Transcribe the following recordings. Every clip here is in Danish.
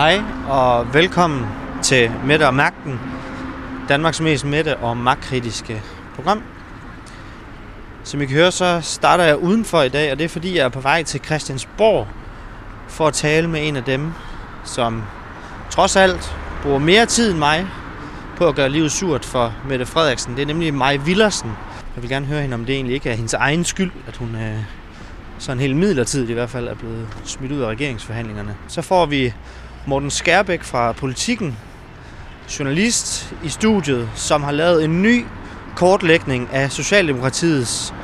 Hej og velkommen til Mette og Magten, Danmarks mest mætte og magtkritiske program. Som I kan høre, så starter jeg udenfor i dag, og det er fordi, jeg er på vej til Christiansborg for at tale med en af dem, som trods alt bruger mere tid end mig på at gøre livet surt for Mette Frederiksen. Det er nemlig Maj Villersen. Jeg vil gerne høre hende, om det egentlig ikke er hendes egen skyld, at hun øh, sådan helt midlertidigt i hvert fald er blevet smidt ud af regeringsforhandlingerne. Så får vi Morten Skærbæk fra Politikken, journalist i studiet, som har lavet en ny kortlægning af Socialdemokratiets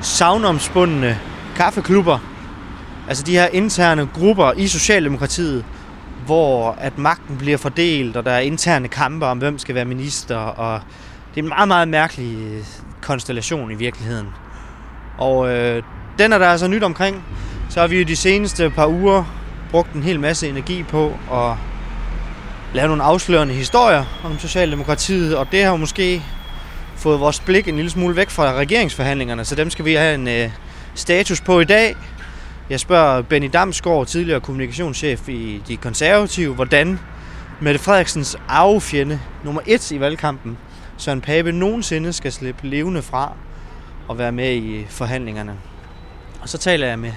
savnomspundne kaffeklubber. Altså de her interne grupper i Socialdemokratiet, hvor at magten bliver fordelt, og der er interne kampe om, hvem skal være minister, og det er en meget, meget mærkelig øh, konstellation i virkeligheden. Og øh, den er der altså nyt omkring. Så har vi jo de seneste par uger brugt en hel masse energi på at lave nogle afslørende historier om Socialdemokratiet, og det har måske fået vores blik en lille smule væk fra regeringsforhandlingerne, så dem skal vi have en øh, status på i dag. Jeg spørger Benny Damsgaard, tidligere kommunikationschef i De Konservative, hvordan Mette Frederiksens arvefjende nummer et i valgkampen, Søren Pape, nogensinde skal slippe levende fra og være med i forhandlingerne. Og så taler jeg med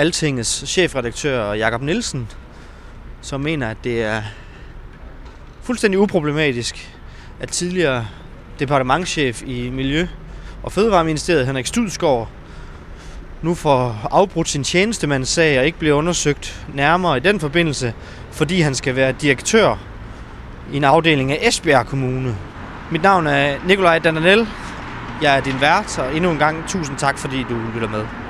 Altingets chefredaktør Jakob Nielsen, som mener, at det er fuldstændig uproblematisk, at tidligere departementschef i Miljø- og Fødevareministeriet, Henrik Studsgaard, nu får afbrudt sin tjenestemandssag og ikke bliver undersøgt nærmere i den forbindelse, fordi han skal være direktør i en afdeling af Esbjerg Kommune. Mit navn er Nikolaj Dananel. Jeg er din vært, og endnu en gang tusind tak, fordi du lytter med.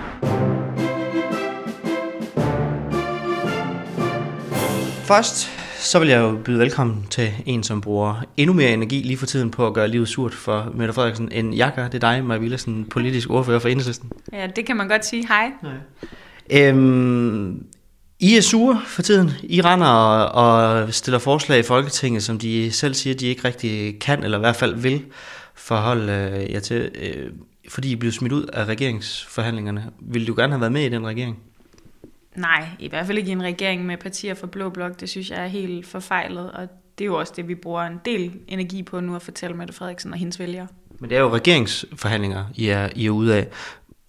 Først så vil jeg jo byde velkommen til en, som bruger endnu mere energi lige for tiden på at gøre livet surt for Mette Frederiksen, end jeg gør. Det er dig, Maja Villersen, politisk ordfører for Enhedslisten. Ja, det kan man godt sige. Hej. Øhm, I er sure for tiden. I render og, og stiller forslag i Folketinget, som de selv siger, de ikke rigtig kan, eller i hvert fald vil forholde øh, jer til, øh, fordi I blev smidt ud af regeringsforhandlingerne. Vil du gerne have været med i den regering? Nej, i hvert fald ikke i en regering med partier for Blå Blok. Det synes jeg er helt forfejlet, og det er jo også det, vi bruger en del energi på nu at fortælle Mette Frederiksen og hendes vælgere. Men det er jo regeringsforhandlinger, I er, I er ude af.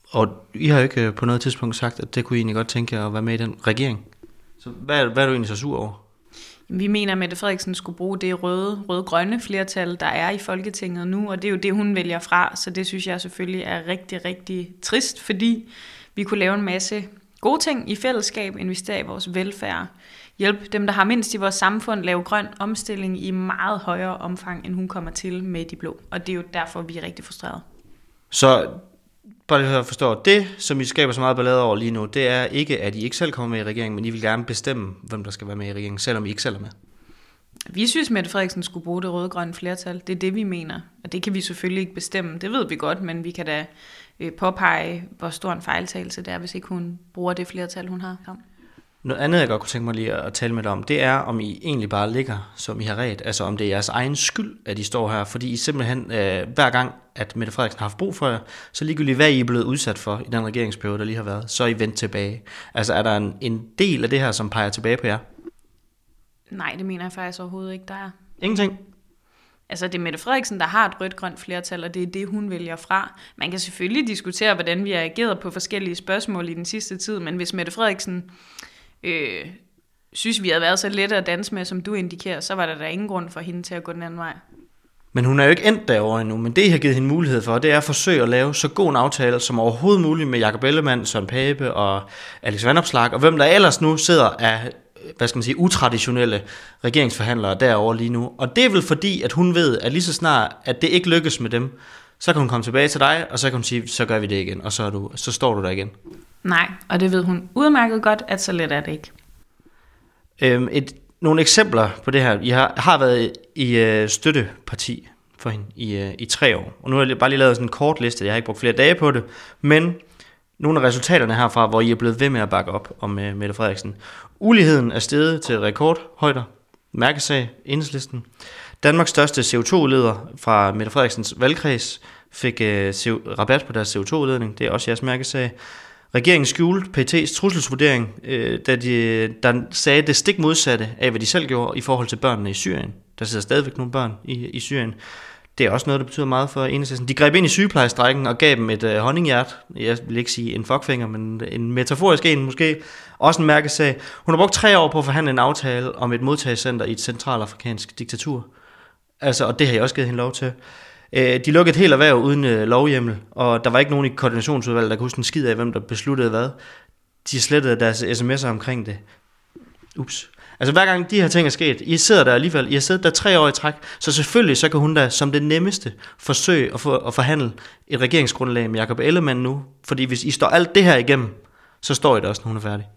Og I har jo ikke øh, på noget tidspunkt sagt, at det kunne I egentlig godt tænke jer at være med i den regering. Så hvad, hvad er du egentlig så sur over? Vi mener, at Mette Frederiksen skulle bruge det røde, røde-grønne flertal, der er i Folketinget nu, og det er jo det, hun vælger fra, så det synes jeg selvfølgelig er rigtig, rigtig trist, fordi vi kunne lave en masse gode ting i fællesskab, investere i vores velfærd, hjælpe dem, der har mindst i vores samfund, lave grøn omstilling i meget højere omfang, end hun kommer til med de blå. Og det er jo derfor, vi er rigtig frustrerede. Så bare lige at forstå, det, som I skaber så meget ballade over lige nu, det er ikke, at I ikke selv kommer med i regeringen, men I vil gerne bestemme, hvem der skal være med i regeringen, selvom I ikke selv er med. Vi synes, Mette Frederiksen skulle bruge det røde-grønne flertal. Det er det, vi mener. Og det kan vi selvfølgelig ikke bestemme. Det ved vi godt, men vi kan da øh, påpege, hvor stor en fejltagelse det er, hvis ikke hun bruger det flertal, hun har. Ja. Noget andet, jeg godt kunne tænke mig lige at tale med dig om, det er, om I egentlig bare ligger, som I har ret. Altså om det er jeres egen skyld, at I står her. Fordi I simpelthen, øh, hver gang, at Mette Frederiksen har haft brug for jer, så ligegyldigt hvad I er blevet udsat for i den regeringsperiode, der lige har været, så er I vendt tilbage. Altså er der en, en del af det her, som peger tilbage på jer? Nej, det mener jeg faktisk overhovedet ikke, der er. Ingenting? Altså, det er Mette Frederiksen, der har et rødt-grønt flertal, og det er det, hun vælger fra. Man kan selvfølgelig diskutere, hvordan vi har ageret på forskellige spørgsmål i den sidste tid, men hvis Mette Frederiksen øh, synes, vi havde været så lette at danse med, som du indikerer, så var der da ingen grund for hende til at gå den anden vej. Men hun er jo ikke endt derovre endnu, men det, jeg har givet hende mulighed for, det er at forsøge at lave så god en aftale som overhovedet muligt med Jakob Ellemann, Søren Pape og Alex Vandopslag, og hvem der ellers nu sidder af hvad skal man sige, utraditionelle regeringsforhandlere derovre lige nu. Og det er vel fordi, at hun ved, at lige så snart, at det ikke lykkes med dem, så kan hun komme tilbage til dig, og så kan hun sige, så gør vi det igen, og så, er du, så står du der igen. Nej, og det ved hun udmærket godt, at så let er det ikke. Øhm, et, nogle eksempler på det her. Jeg har, har været i øh, støtteparti for hende i, øh, i tre år, og nu har jeg bare lige lavet sådan en kort liste, jeg har ikke brugt flere dage på det, men nogle af resultaterne herfra, hvor I er blevet ved med at bakke op om uh, Mette Frederiksen. Uligheden er steget til rekordhøjder. Mærkesag, enhedslisten. Danmarks største CO2-udleder fra Mette Frederiksens valgkreds fik uh, rabat på deres CO2-udledning. Det er også jeres mærkesag. Regeringen skjulte PT's trusselsvurdering, øh, da de der sagde det stik modsatte af, hvad de selv gjorde i forhold til børnene i Syrien. Der sidder stadigvæk nogle børn i, i Syrien. Det er også noget, der betyder meget for enhedslisten. De greb ind i sygeplejestrækken og gav dem et øh, honninghjert. Jeg vil ikke sige en fuckfinger, men en metaforisk en måske. Også en mærkesag. Hun har brugt tre år på at forhandle en aftale om et modtagscenter i et centralafrikansk diktatur. Altså, og det har jeg også givet hende lov til. Øh, de lukkede et helt erhverv uden øh, lovhjemmel, og der var ikke nogen i koordinationsudvalget, der kunne huske en skid af, hvem der besluttede hvad. De slettede deres sms'er omkring det. Ups. Altså hver gang de her ting er sket, I sidder der alligevel, I har siddet der tre år i træk, så selvfølgelig så kan hun da som det nemmeste forsøge at, få, at forhandle et regeringsgrundlag med Jacob Ellemann nu, fordi hvis I står alt det her igennem, så står I der også, når hun er færdig.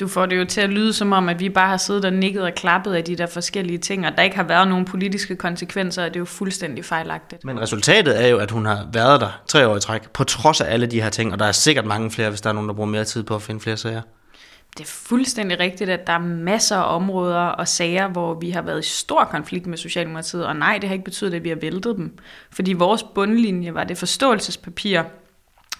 Du får det jo til at lyde som om, at vi bare har siddet og nikket og klappet af de der forskellige ting, og der ikke har været nogen politiske konsekvenser, og det er jo fuldstændig fejlagtigt. Men resultatet er jo, at hun har været der tre år i træk, på trods af alle de her ting, og der er sikkert mange flere, hvis der er nogen, der bruger mere tid på at finde flere sager. Det er fuldstændig rigtigt, at der er masser af områder og sager, hvor vi har været i stor konflikt med Socialdemokratiet, og nej, det har ikke betydet, at vi har væltet dem. Fordi vores bundlinje var det forståelsespapir,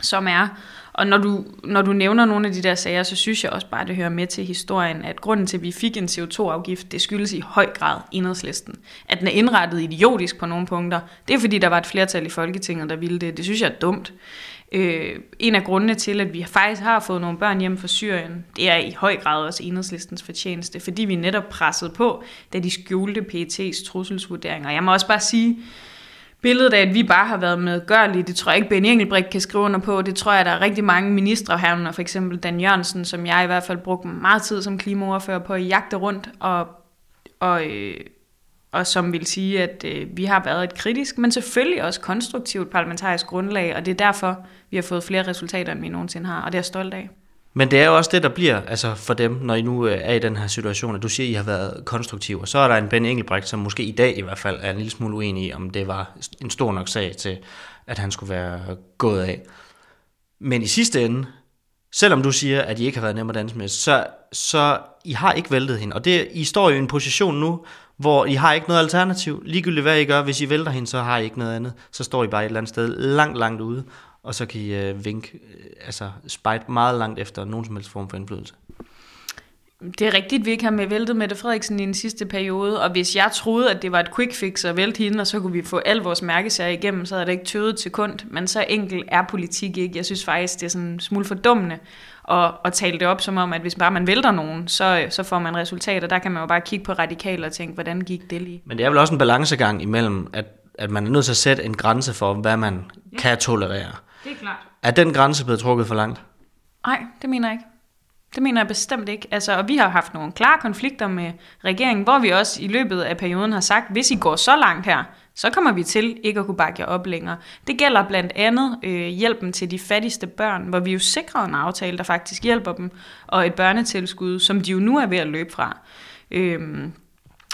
som er, og når du, når du nævner nogle af de der sager, så synes jeg også bare, at det hører med til historien, at grunden til, at vi fik en CO2-afgift, det skyldes i høj grad enhedslisten. At den er indrettet idiotisk på nogle punkter, det er fordi, der var et flertal i Folketinget, der ville det. Det synes jeg er dumt. Øh, en af grundene til, at vi faktisk har fået nogle børn hjem fra Syrien, det er i høj grad også enhedslistens fortjeneste, fordi vi netop pressede på, da de skjulte PET's trusselsvurderinger. Jeg må også bare sige, billedet af, at vi bare har været medgørlige, det tror jeg ikke, Benny Engelbrecht kan skrive under på. Det tror jeg, der er rigtig mange ministre herunder, for eksempel Dan Jørgensen, som jeg i hvert fald brugte meget tid som klimaordfører på at jagte rundt, og, og, øh, og som vil sige, at øh, vi har været et kritisk, men selvfølgelig også konstruktivt parlamentarisk grundlag, og det er derfor, vi har fået flere resultater, end vi nogensinde har, og det er jeg stolt af. Men det er jo også det, der bliver altså for dem, når I nu øh, er i den her situation, at du siger, at I har været konstruktive. Og så er der en Ben Engelbrecht, som måske i dag i hvert fald er en lille smule uenig i, om det var en stor nok sag til, at han skulle være gået af. Men i sidste ende, selvom du siger, at I ikke har været nemme at danse med, så, så I har ikke væltet hende. Og det, I står jo i en position nu, hvor I har ikke noget alternativ. Ligegyldigt hvad I gør, hvis I vælter hende, så har I ikke noget andet. Så står I bare et eller andet sted langt, langt ude og så kan I øh, vinke, øh, altså spejt meget langt efter nogen som helst form for indflydelse. Det er rigtigt, vi ikke har med væltet Mette Frederiksen i den sidste periode, og hvis jeg troede, at det var et quick fix at vælte hende, og så kunne vi få al vores mærkesager igennem, så havde det ikke tøvet til kund, men så enkelt er politik ikke. Jeg synes faktisk, det er sådan en smule fordummende at, at tale det op som om, at hvis bare man vælter nogen, så, så får man resultater. Der kan man jo bare kigge på radikaler og tænke, hvordan gik det lige? Men det er vel også en balancegang imellem, at, at man er nødt til at sætte en grænse for, hvad man ja. kan tolerere. Det er klart. Er den grænse blevet trukket for langt? Nej, det mener jeg ikke. Det mener jeg bestemt ikke. Altså, og vi har haft nogle klare konflikter med regeringen, hvor vi også i løbet af perioden har sagt, hvis I går så langt her, så kommer vi til ikke at kunne bakke jer op længere. Det gælder blandt andet øh, hjælpen til de fattigste børn, hvor vi jo sikrer en aftale, der faktisk hjælper dem, og et børnetilskud, som de jo nu er ved at løbe fra. Øh,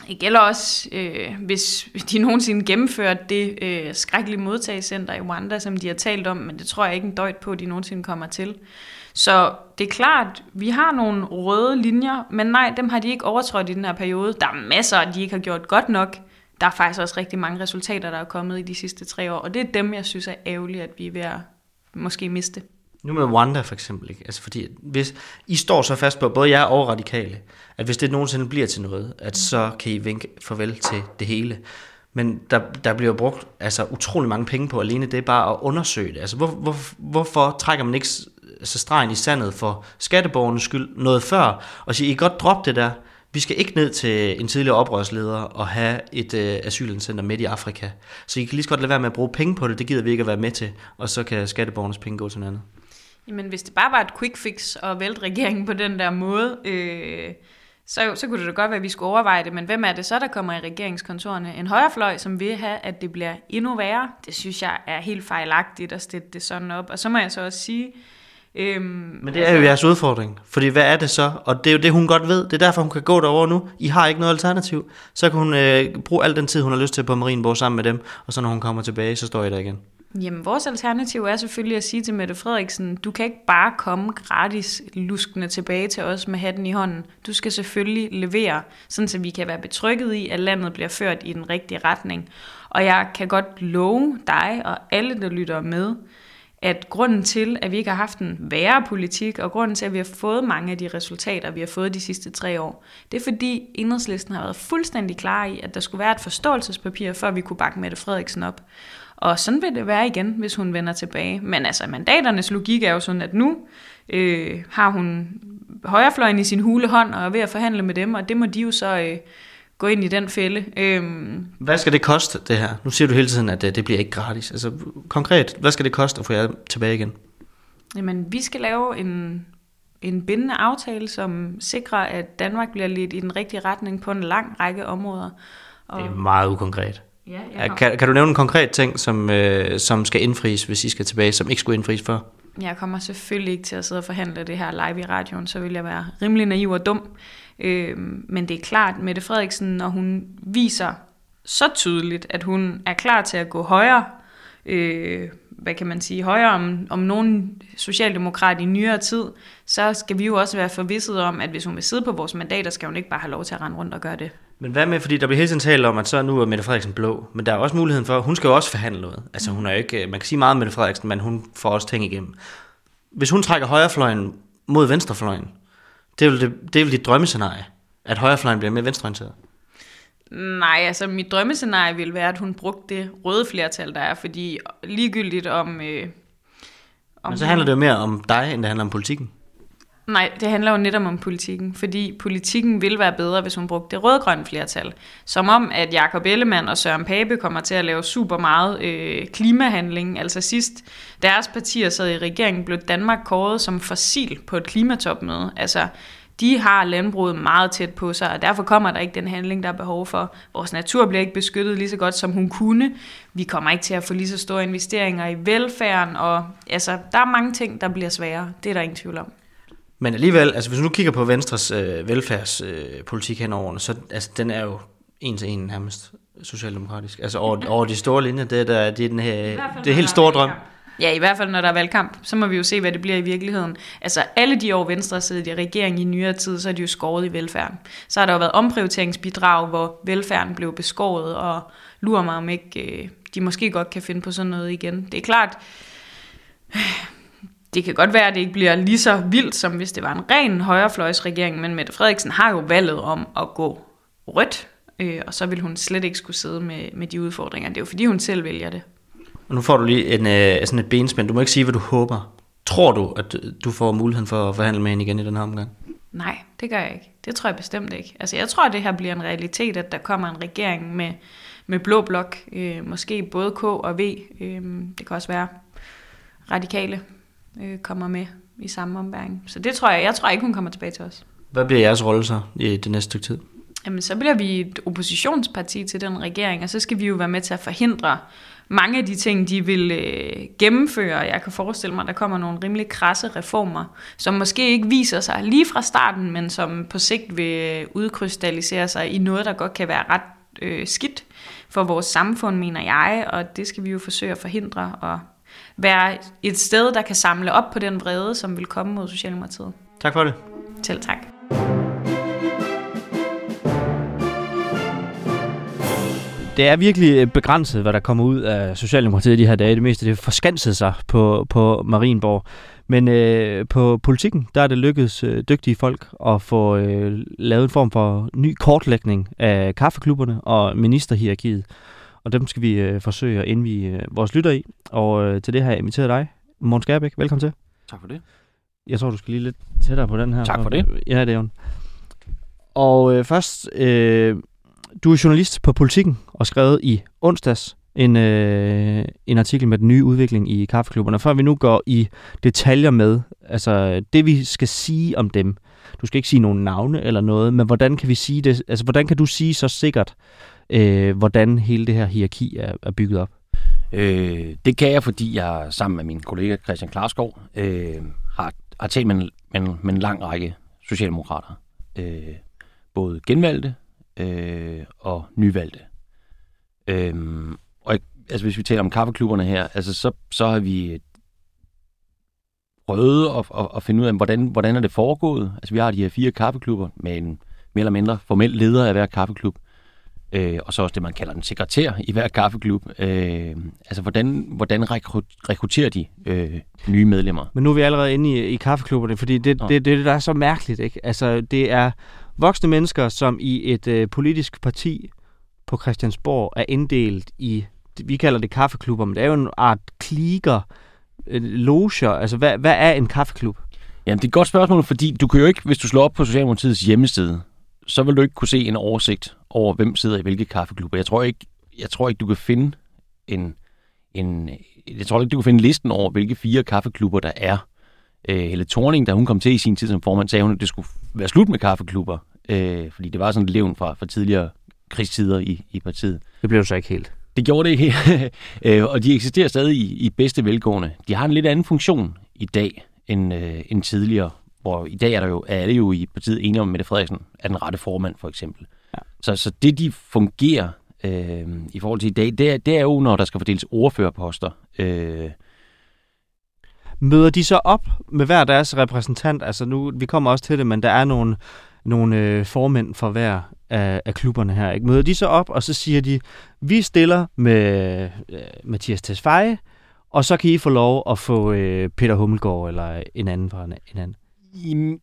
det gælder også, øh, hvis de nogensinde gennemfører det øh, skrækkelige modtagelsescenter i Rwanda, som de har talt om, men det tror jeg ikke en døjt på, at de nogensinde kommer til. Så det er klart, vi har nogle røde linjer, men nej, dem har de ikke overtrådt i den her periode. Der er masser, de ikke har gjort godt nok. Der er faktisk også rigtig mange resultater, der er kommet i de sidste tre år, og det er dem, jeg synes er ærgerligt, at vi er ved at måske miste. Nu med Wanda for eksempel, ikke? Altså fordi, hvis I står så fast på, både jeg og radikale, at hvis det nogensinde bliver til noget, at så kan I vinke farvel til det hele. Men der, der bliver brugt altså, utrolig mange penge på alene det bare at undersøge det. Altså, hvor, hvor, hvorfor trækker man ikke så stregen i sandet for skatteborgernes skyld noget før, og siger, I godt drop det der. Vi skal ikke ned til en tidligere oprørsleder og have et øh, asylcenter midt i Afrika. Så I kan lige så godt lade være med at bruge penge på det, det gider vi ikke at være med til, og så kan skatteborgernes penge gå til noget andet. Jamen, hvis det bare var et quick fix at vælte regeringen på den der måde, øh, så, så kunne det da godt være, at vi skulle overveje det. Men hvem er det så, der kommer i regeringskontorene? En højrefløj, som vil have, at det bliver endnu værre. Det synes jeg er helt fejlagtigt at stille det sådan op. Og så må jeg så også sige... Øhm, Men det er altså, jo jeres udfordring. Fordi hvad er det så? Og det er jo det, hun godt ved. Det er derfor, hun kan gå derover nu. I har ikke noget alternativ. Så kan hun øh, bruge al den tid, hun har lyst til på Marienborg sammen med dem. Og så når hun kommer tilbage, så står I der igen. Jamen, vores alternativ er selvfølgelig at sige til Mette Frederiksen, du kan ikke bare komme gratis luskende tilbage til os med hatten i hånden. Du skal selvfølgelig levere, sådan så vi kan være betrykket i, at landet bliver ført i den rigtige retning. Og jeg kan godt love dig og alle, der lytter med, at grunden til, at vi ikke har haft en værre politik, og grunden til, at vi har fået mange af de resultater, vi har fået de sidste tre år, det er fordi enhedslisten har været fuldstændig klar i, at der skulle være et forståelsespapir, før vi kunne bakke Mette Frederiksen op. Og sådan vil det være igen, hvis hun vender tilbage. Men altså, mandaternes logik er jo sådan, at nu øh, har hun højrefløjen i sin hule hånd og er ved at forhandle med dem, og det må de jo så øh, gå ind i den fælde. Øhm. Hvad skal det koste, det her? Nu siger du hele tiden, at det, det bliver ikke gratis. Altså konkret, hvad skal det koste at få jer tilbage igen? Jamen, vi skal lave en, en bindende aftale, som sikrer, at Danmark bliver lidt i den rigtige retning på en lang række områder. Og det er meget ukonkret. Ja, ja. Kan, kan du nævne en konkret ting, som, øh, som skal indfries, hvis I skal tilbage, som ikke skulle indfries før? Jeg kommer selvfølgelig ikke til at sidde og forhandle det her live i radioen, så vil jeg være rimelig naiv og dum. Øh, men det er klart, Mette Frederiksen, når hun viser så tydeligt, at hun er klar til at gå højere, øh, hvad kan man sige, højere om, om nogen socialdemokrat i nyere tid, så skal vi jo også være forvisset om, at hvis hun vil sidde på vores mandater, skal hun ikke bare have lov til at rende rundt og gøre det. Men hvad med, fordi der bliver hele tiden talt om, at så nu er Mette Frederiksen blå, men der er også muligheden for, hun skal jo også forhandle noget. Altså hun er ikke, øh, man kan sige meget om Mette Frederiksen, men hun får også ting igennem. Hvis hun trækker højrefløjen mod venstrefløjen, det er vel, det, det er vel dit drømmescenarie, at højrefløjen bliver mere venstreorienteret? Nej, altså mit drømmescenarie ville være, at hun brugte det røde flertal, der er, fordi ligegyldigt om... Øh, om Men så handler det jo mere om dig, end det handler om politikken. Nej, det handler jo netop om politikken, fordi politikken vil være bedre, hvis hun brugte det rødgrønne flertal. Som om, at Jakob Ellemann og Søren Pape kommer til at lave super meget øh, klimahandling. Altså sidst deres partier sad i regeringen, blev Danmark kåret som fossil på et klimatopmøde. Altså, de har landbruget meget tæt på sig, og derfor kommer der ikke den handling, der er behov for. Vores natur bliver ikke beskyttet lige så godt, som hun kunne. Vi kommer ikke til at få lige så store investeringer i velfærden, og altså, der er mange ting, der bliver sværere. Det er der ingen tvivl om. Men alligevel, altså hvis du nu kigger på Venstres øh, velfærdspolitik øh, hen over så altså, den er jo en til en nærmest socialdemokratisk. Altså over, over de store linjer, det er, der, det er den her, det er helt store drøm. Ja, i hvert fald når der er valgkamp, så må vi jo se, hvad det bliver i virkeligheden. Altså alle de år Venstre har siddet i regeringen i nyere tid, så er de jo skåret i velfærden. Så har der jo været omprioriteringsbidrag, hvor velfærden blev beskåret, og lurer mig om ikke, øh, de måske godt kan finde på sådan noget igen. Det er klart, det kan godt være, at det ikke bliver lige så vildt, som hvis det var en ren højrefløjsregering, men Mette Frederiksen har jo valget om at gå rødt, øh, og så vil hun slet ikke skulle sidde med, med de udfordringer. Det er jo fordi, hun selv vælger det. Og nu får du lige en, øh, sådan et benspænd. Du må ikke sige, hvad du håber. Tror du, at du får muligheden for at forhandle med hende igen i den her omgang? Nej, det gør jeg ikke. Det tror jeg bestemt ikke. Altså, jeg tror, at det her bliver en realitet, at der kommer en regering med, med blå blok. Øh, måske både K og V. Øh, det kan også være radikale øh, kommer med i samme ombæring. Så det tror jeg. Jeg tror ikke, hun kommer tilbage til os. Hvad bliver jeres rolle så i det næste stykke tid? Jamen, så bliver vi et oppositionsparti til den regering, og så skal vi jo være med til at forhindre mange af de ting, de vil øh, gennemføre. Jeg kan forestille mig, at der kommer nogle rimelig krasse reformer, som måske ikke viser sig lige fra starten, men som på sigt vil udkrystallisere sig i noget, der godt kan være ret øh, skidt for vores samfund, mener jeg, og det skal vi jo forsøge at forhindre og være et sted, der kan samle op på den vrede, som vil komme mod Socialdemokratiet. Tak for det. Selv tak. Det er virkelig øh, begrænset, hvad der kommer ud af Socialdemokratiet de her dage. Det meste det forskansede sig på, på Marienborg. Men øh, på politikken, der er det lykkedes øh, dygtige folk at få øh, lavet en form for ny kortlægning af kaffeklubberne og ministerhierarkiet. Og dem skal vi øh, forsøge at indvige øh, vores lytter i. Og øh, til det har jeg inviteret dig, Måns Skærbæk. Velkommen til. Tak for det. Jeg tror, du skal lige lidt tættere på den her. Tak for det. Ja, det er jo. Og øh, først, øh, du er journalist på Politikken og skrevet i onsdags en, øh, en artikel med den nye udvikling i kaffeklubberne. Før vi nu går i detaljer med, altså det vi skal sige om dem. Du skal ikke sige nogen navne eller noget, men hvordan kan vi sige det? Altså hvordan kan du sige så sikkert, øh, hvordan hele det her hierarki er, er bygget op? Øh, det kan jeg, fordi jeg sammen med min kollega Christian Klarskov øh, har, har talt med en, med, en, med en lang række socialdemokrater. Øh, både genvalgte øh, og nyvalgte. Øh, og altså, hvis vi taler om kaffeklubberne her, altså, så, så har vi øh, prøvet at, at, at finde ud af, hvordan, hvordan er det foregået. Altså, vi har de her fire kaffeklubber med en mere eller mindre formel leder af hver kaffeklub. øh, og så også det, man kalder en sekretær i hver kaffeklub. Øh, altså, hvordan, hvordan rekrutterer de øh, nye medlemmer? Men nu er vi allerede inde i, i kaffeklubberne, fordi det, det, det, det, der er så mærkeligt. Ikke? Altså, det er voksne mennesker, som i et øh, politisk parti på Christiansborg er inddelt i, vi kalder det kaffeklubber, men det er jo en art kliger, øh, loger. Altså, hvad, hvad er en kaffeklub? Jamen, det er et godt spørgsmål, fordi du kan jo ikke, hvis du slår op på Socialdemokratiets hjemmeside, så vil du ikke kunne se en oversigt over, hvem sidder i hvilke kaffeklubber. Jeg tror ikke, jeg tror ikke du kan finde en, en, jeg tror ikke, du kan finde listen over, hvilke fire kaffeklubber der er. Øh, Helle Thorning, da hun kom til i sin tid som formand, sagde hun, at det skulle være slut med kaffeklubber. Øh, fordi det var sådan et levn fra, fra tidligere krigstider i, i partiet. Det blev så ikke helt. Det gjorde det ikke øh, og de eksisterer stadig i, i bedste velgående. De har en lidt anden funktion i dag end, øh, end tidligere hvor i dag er, der jo, er alle jo i partiet enige om, Mette Frederiksen er den rette formand, for eksempel. Ja. Så, så det, de fungerer øh, i forhold til i dag, det er, det er jo, når der skal fordeles ordførerposter. Øh, Møder de så op med hver deres repræsentant? Altså nu, vi kommer også til det, men der er nogle, nogle øh, formænd for hver af, af klubberne her. Ikke? Møder de så op, og så siger de, vi stiller med øh, Mathias Tesfaye, og så kan I få lov at få øh, Peter Hummelgaard eller en anden fra en anden. I,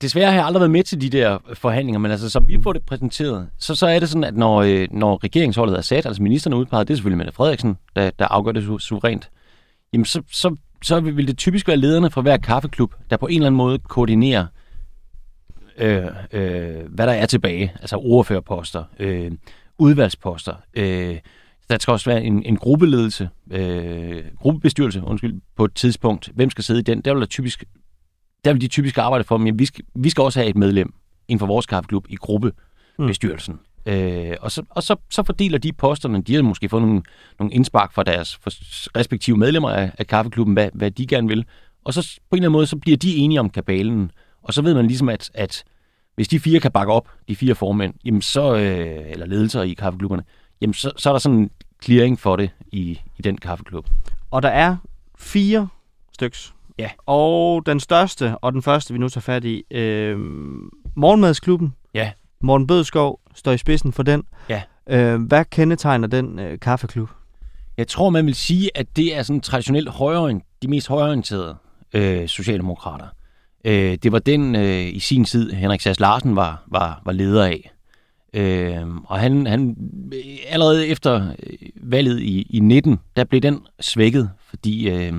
desværre har jeg aldrig været med til de der forhandlinger, men altså, som vi får det præsenteret, så, så er det sådan, at når, øh, når regeringsholdet er sat, altså ministerne er udpeget, det er selvfølgelig Mette Frederiksen, der, der afgør det su- suverænt, jamen så, så, så vil det typisk være lederne fra hver kaffeklub, der på en eller anden måde koordinerer, øh, øh, hvad der er tilbage, altså ordførerposter, øh, udvalgsposter, øh, der skal også være en, en gruppeledelse, øh, gruppebestyrelse, undskyld, på et tidspunkt. Hvem skal sidde i den? Der vil der typisk der vil de typisk arbejde for, at vi skal, vi skal også have et medlem inden for vores kaffeklub i gruppebestyrelsen. Mm. Øh, og så, og så, så fordeler de posterne, de har måske fået nogle, nogle indspark fra deres respektive medlemmer af, af kaffeklubben, hvad, hvad de gerne vil. Og så på en eller anden måde, så bliver de enige om kabalen. Og så ved man ligesom, at, at hvis de fire kan bakke op, de fire formænd, jamen så, øh, eller ledelser i kaffeklubberne, jamen så, så er der sådan en clearing for det i, i den kaffeklub. Og der er fire styks Ja. Og den største, og den første, vi nu tager fat i, øh, Morgenmadsklubben. Ja. Morten Bødskov står i spidsen for den. Ja. Øh, hvad kendetegner den øh, kaffeklub? Jeg tror, man vil sige, at det er sådan traditionelt højre, de mest højorienterede øh, socialdemokrater. Øh, det var den øh, i sin tid, Henrik Sass Larsen var, var, var leder af. Øh, og han, han allerede efter valget i, i 19, der blev den svækket, fordi øh,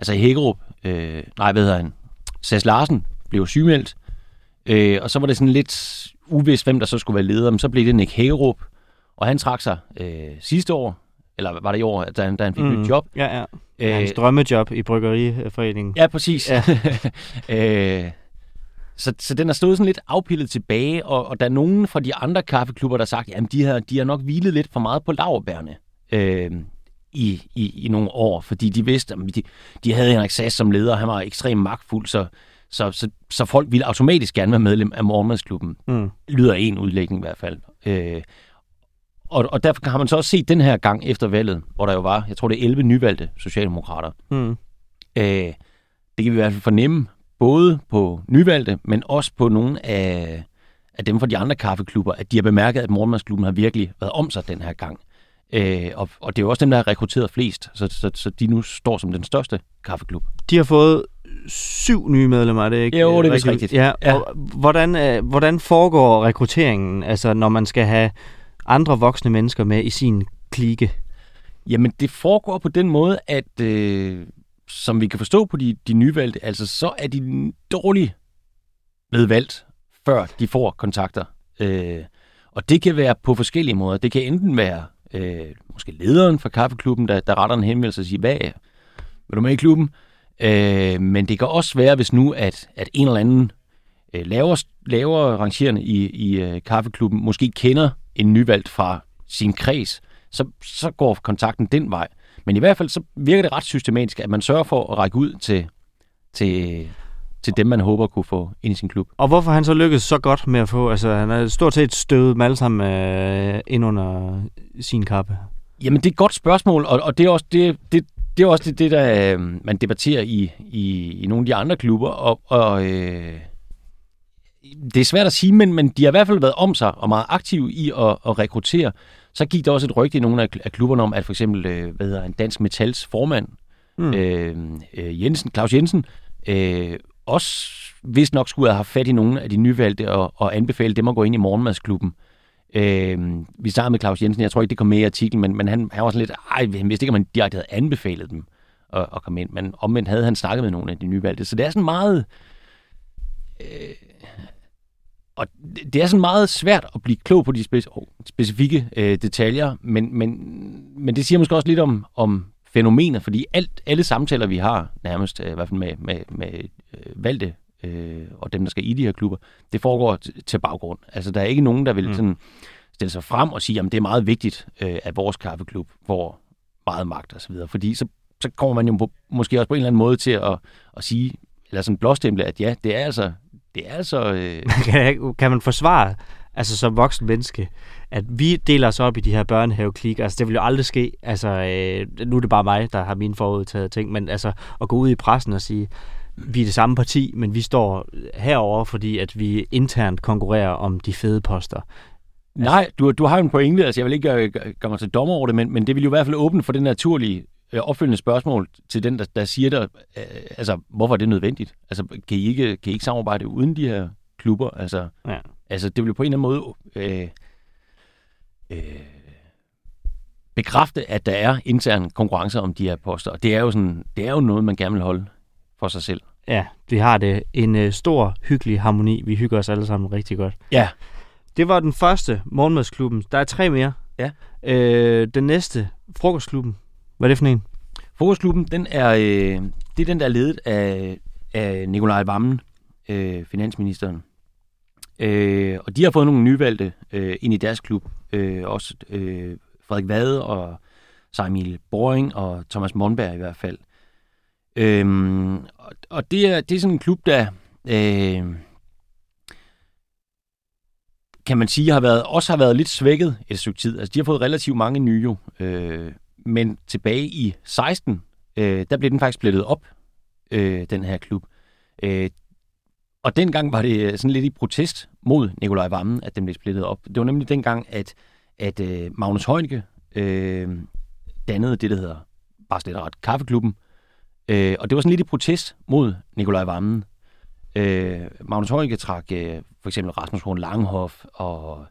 altså Hækkerup, øh, nej, hvad hedder han, Sass Larsen blev sygemeldt, øh, og så var det sådan lidt uvist, hvem der så skulle være leder, men så blev det Nick Hækkerup, og han trak sig øh, sidste år, eller var det i år, da han, da han fik mm. et job. Ja, ja. Øh, Hans drømmejob i Bryggeriforeningen. Ja, præcis. Ja. øh, så, så den er stået sådan lidt afpillet tilbage, og, og der er nogen fra de andre kaffeklubber, der har sagt, at de, har, de har nok hvilet lidt for meget på laverbærne. Øh, i, i, i nogle år, fordi de vidste, at de, de havde Henrik Sass som leder, og han var ekstremt magtfuld, så, så, så, så folk ville automatisk gerne være medlem af morgenmadsklubben. Mm. Lyder en udlægning i hvert fald. Øh, og, og derfor har man så også set den her gang efter valget, hvor der jo var, jeg tror det er 11 nyvalgte socialdemokrater. Mm. Øh, det kan vi i hvert fald fornemme, både på nyvalgte, men også på nogle af, af dem fra de andre kaffeklubber, at de har bemærket, at morgenmadsklubben har virkelig været om sig den her gang. Øh, og, og det er jo også dem, der har rekrutteret flest, så, så, så de nu står som den største kaffeklub. De har fået syv nye medlemmer, er det ikke? Jo, det er rigtigt. rigtigt. Ja, ja. Og hvordan, øh, hvordan foregår rekrutteringen, altså når man skal have andre voksne mennesker med i sin klike? Jamen, det foregår på den måde, at øh, som vi kan forstå på de, de nyvalgte, altså så er de dårligt blevet valgt, før de får kontakter. Øh, og det kan være på forskellige måder. Det kan enten være øh, måske lederen for kaffeklubben, der, der retter en henvendelse og siger, hvad vil du med i klubben? Øh, men det kan også være, hvis nu, at, at en eller anden øh, lavere, lavere rangerende i, i øh, kaffeklubben måske kender en nyvalgt fra sin kreds, så, så går kontakten den vej. Men i hvert fald så virker det ret systematisk, at man sørger for at række ud til, til, til dem, man håber kunne få ind i sin klub. Og hvorfor han så lykkedes så godt med at få, altså han er stort set støvet dem alle sammen øh, ind under sin kappe? Jamen det er et godt spørgsmål, og, og det er også det, det, det, er også det, det der øh, man debatterer i, i, i nogle af de andre klubber, og, og øh, det er svært at sige, men, men de har i hvert fald været om sig og meget aktive i at, at rekruttere. Så gik der også et rygte i nogle af, af klubberne om, at for eksempel øh, hvad hedder, en dansk metals formand, mm. øh, Jensen, Claus Jensen, øh, også hvis nok skulle have haft fat i nogle af de nyvalgte og, og anbefale dem at gå ind i morgenmadsklubben. Øh, vi startede med Claus Jensen, jeg tror ikke, det kom med i artiklen, men, men han, han var sådan lidt, ej, han vidste ikke, om han direkte havde anbefalet dem at, at komme ind, men omvendt havde han snakket med nogle af de nyvalgte. Så det er sådan meget... Øh, og det er sådan meget svært at blive klog på de specifikke øh, detaljer, men, men, men det siger måske også lidt om, om fænomener, fordi alt, alle samtaler, vi har nærmest, øh, i hvert fald med, med, med øh, valgte øh, og dem, der skal i de her klubber, det foregår til baggrund. Altså, der er ikke nogen, der vil mm. sådan stille sig frem og sige, at det er meget vigtigt, øh, at vores kaffeklub får meget magt osv., fordi så, så kommer man jo på, måske også på en eller anden måde til at, at sige, eller sådan blåstemple, at ja, det er altså... Det er altså øh... kan, kan man forsvare, altså som voksen menneske, at vi deler os op i de her børnehaveklik. Altså, det vil jo aldrig ske. Altså, øh, nu er det bare mig, der har mine forudtaget ting, men altså, at gå ud i pressen og sige, vi er det samme parti, men vi står herover, fordi at vi internt konkurrerer om de fede poster. Altså, Nej, du, du har jo en pointe. Altså, jeg vil ikke gøre, gøre mig til dommer over det, men, men det vil jo i hvert fald åbne for det naturlige øh, opfølgende spørgsmål til den, der, der siger der, øh, altså, hvorfor er det nødvendigt? Altså, kan I ikke, kan I ikke samarbejde uden de her klubber? Altså, ja. Altså det jo på en eller anden måde øh, øh, bekræfte, at der er intern konkurrence om de her poster. Og det er jo, sådan, det er jo noget, man gerne vil holde for sig selv. Ja, vi har det. En øh, stor, hyggelig harmoni. Vi hygger os alle sammen rigtig godt. Ja. Det var den første, morgenmadsklubben. Der er tre mere. Ja. Øh, den næste, frokostklubben. Hvad er det for en? Frokostklubben, den er, øh, det er den, der er ledet af, af Nikolaj Vammen, øh, finansministeren. Øh, og de har fået nogle nyvalgte øh, ind i deres klub. Øh, også øh, Frederik Vade og Emil Boring og Thomas Monberg i hvert fald. Øhm, og, og det, er, det er sådan en klub, der øh, kan man sige, har været, også har været lidt svækket et stykke tid. Altså, de har fået relativt mange nye, øh, men tilbage i 16, øh, der blev den faktisk splittet op, øh, den her klub. Øh, og dengang var det sådan lidt i protest mod Nikolaj Vammen, at den blev splittet op. Det var nemlig dengang, at, at øh, Magnus Heunicke øh, dannede det, der hedder bare slet ret Kaffeklubben, Øh, og det var sådan lidt i protest mod Nikolaj Vammen. Øh, Magnus Heunicke trak øh, for eksempel Rasmus Horn Langhoff og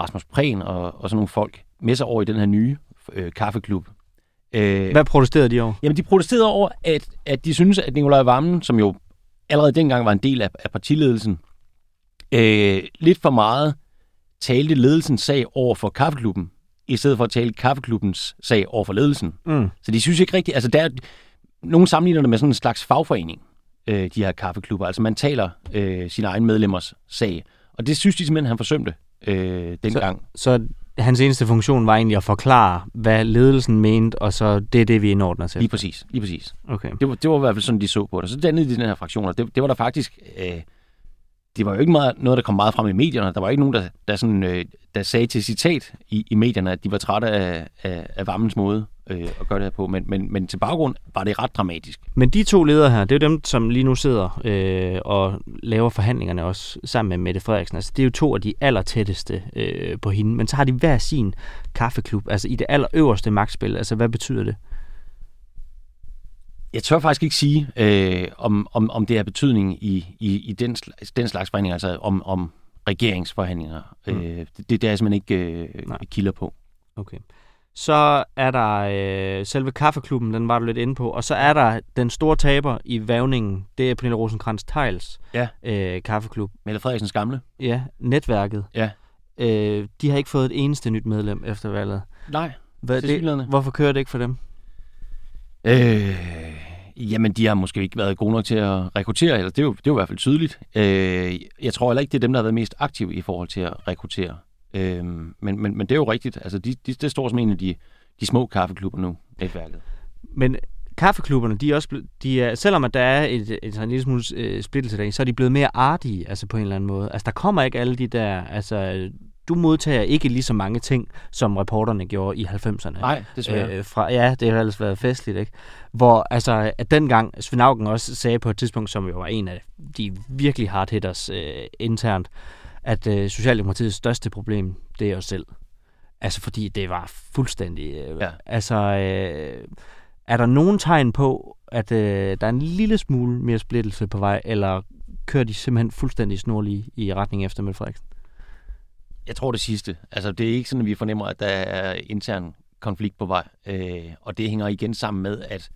Rasmus Prehn og, og sådan nogle folk med sig over i den her nye øh, kaffeklub. Øh, Hvad protesterede de over? Jamen, de protesterede over, at, at de synes, at Nikolaj Vammen, som jo allerede dengang var en del af, af partiledelsen, øh, lidt for meget talte ledelsens sag over for kaffeklubben, i stedet for at tale kaffeklubbens sag over for ledelsen. Mm. Så de synes ikke rigtigt, altså der, nogle sammenligner det med sådan en slags fagforening, øh, de her kaffeklubber. Altså man taler øh, sine egne medlemmers sag. Og det synes de simpelthen, han forsømte øh, dengang. Så, så hans eneste funktion var egentlig at forklare, hvad ledelsen mente, og så det er det, vi indordner til. Lige præcis. Lige præcis. Okay. Det, var, det var i hvert fald sådan, de så på det. Så dannede de den her fraktion, og det, det var der faktisk... Øh, det var jo ikke meget, noget, der kom meget frem i medierne. Der var ikke nogen, der, der, sådan, øh, der sagde til citat i, i medierne, at de var trætte af, af, af varmens måde øh, at gøre det her på. Men, men, men til baggrund var det ret dramatisk. Men de to ledere her, det er jo dem, som lige nu sidder øh, og laver forhandlingerne også sammen med Mette Frederiksen. Altså, det er jo to af de allertætteste øh, på hende. Men så har de hver sin kaffeklub, altså i det allerøverste magtspil. Altså, hvad betyder det? Jeg tør faktisk ikke sige, øh, om, om, om det har betydning i, i, i den, den slags forhandlinger, altså om, om regeringsforhandlinger. Mm. Øh, det, det, er jeg simpelthen ikke øh, kilder på. Okay. Så er der øh, selve kaffeklubben, den var du lidt inde på, og så er der den store taber i vævningen, det er Pernille rosenkrantz Tejls ja. øh, kaffeklub. Mette Frederiksens gamle. Ja, netværket. Ja. Øh, de har ikke fået et eneste nyt medlem efter valget. Nej, Hvad, det, Hvorfor kører det ikke for dem? Øh, jamen, de har måske ikke været gode nok til at rekruttere, eller det er jo, det er jo i hvert fald tydeligt. Øh, jeg tror heller ikke, det er dem, der har været mest aktive i forhold til at rekruttere. Øh, men, men, men det er jo rigtigt. Altså, de, de, det står som en af de, de små kaffeklubber nu, netværket. Men kaffeklubberne, de er også blevet, de er, selvom at der er et, et, en lille smule øh, splittelse der, så er de blevet mere artige, altså på en eller anden måde. Altså, der kommer ikke alle de der, altså, du modtager ikke lige så mange ting, som reporterne gjorde i 90'erne. Nej, desværre. Øh, fra, ja, det har ellers været festligt, ikke? Hvor altså, at dengang Svend Augen også sagde på et tidspunkt, som jo var en af de virkelig hard hitters øh, internt, at øh, Socialdemokratiets største problem, det er os selv. Altså fordi det var fuldstændig... Øh, Ja. Altså, øh, er der nogen tegn på, at øh, der er en lille smule mere splittelse på vej, eller kører de simpelthen fuldstændig snorlige i retning efter Mette Frederiksen? Jeg tror det sidste. Altså, det er ikke sådan, at vi fornemmer, at der er intern konflikt på vej. Øh, og det hænger igen sammen med, at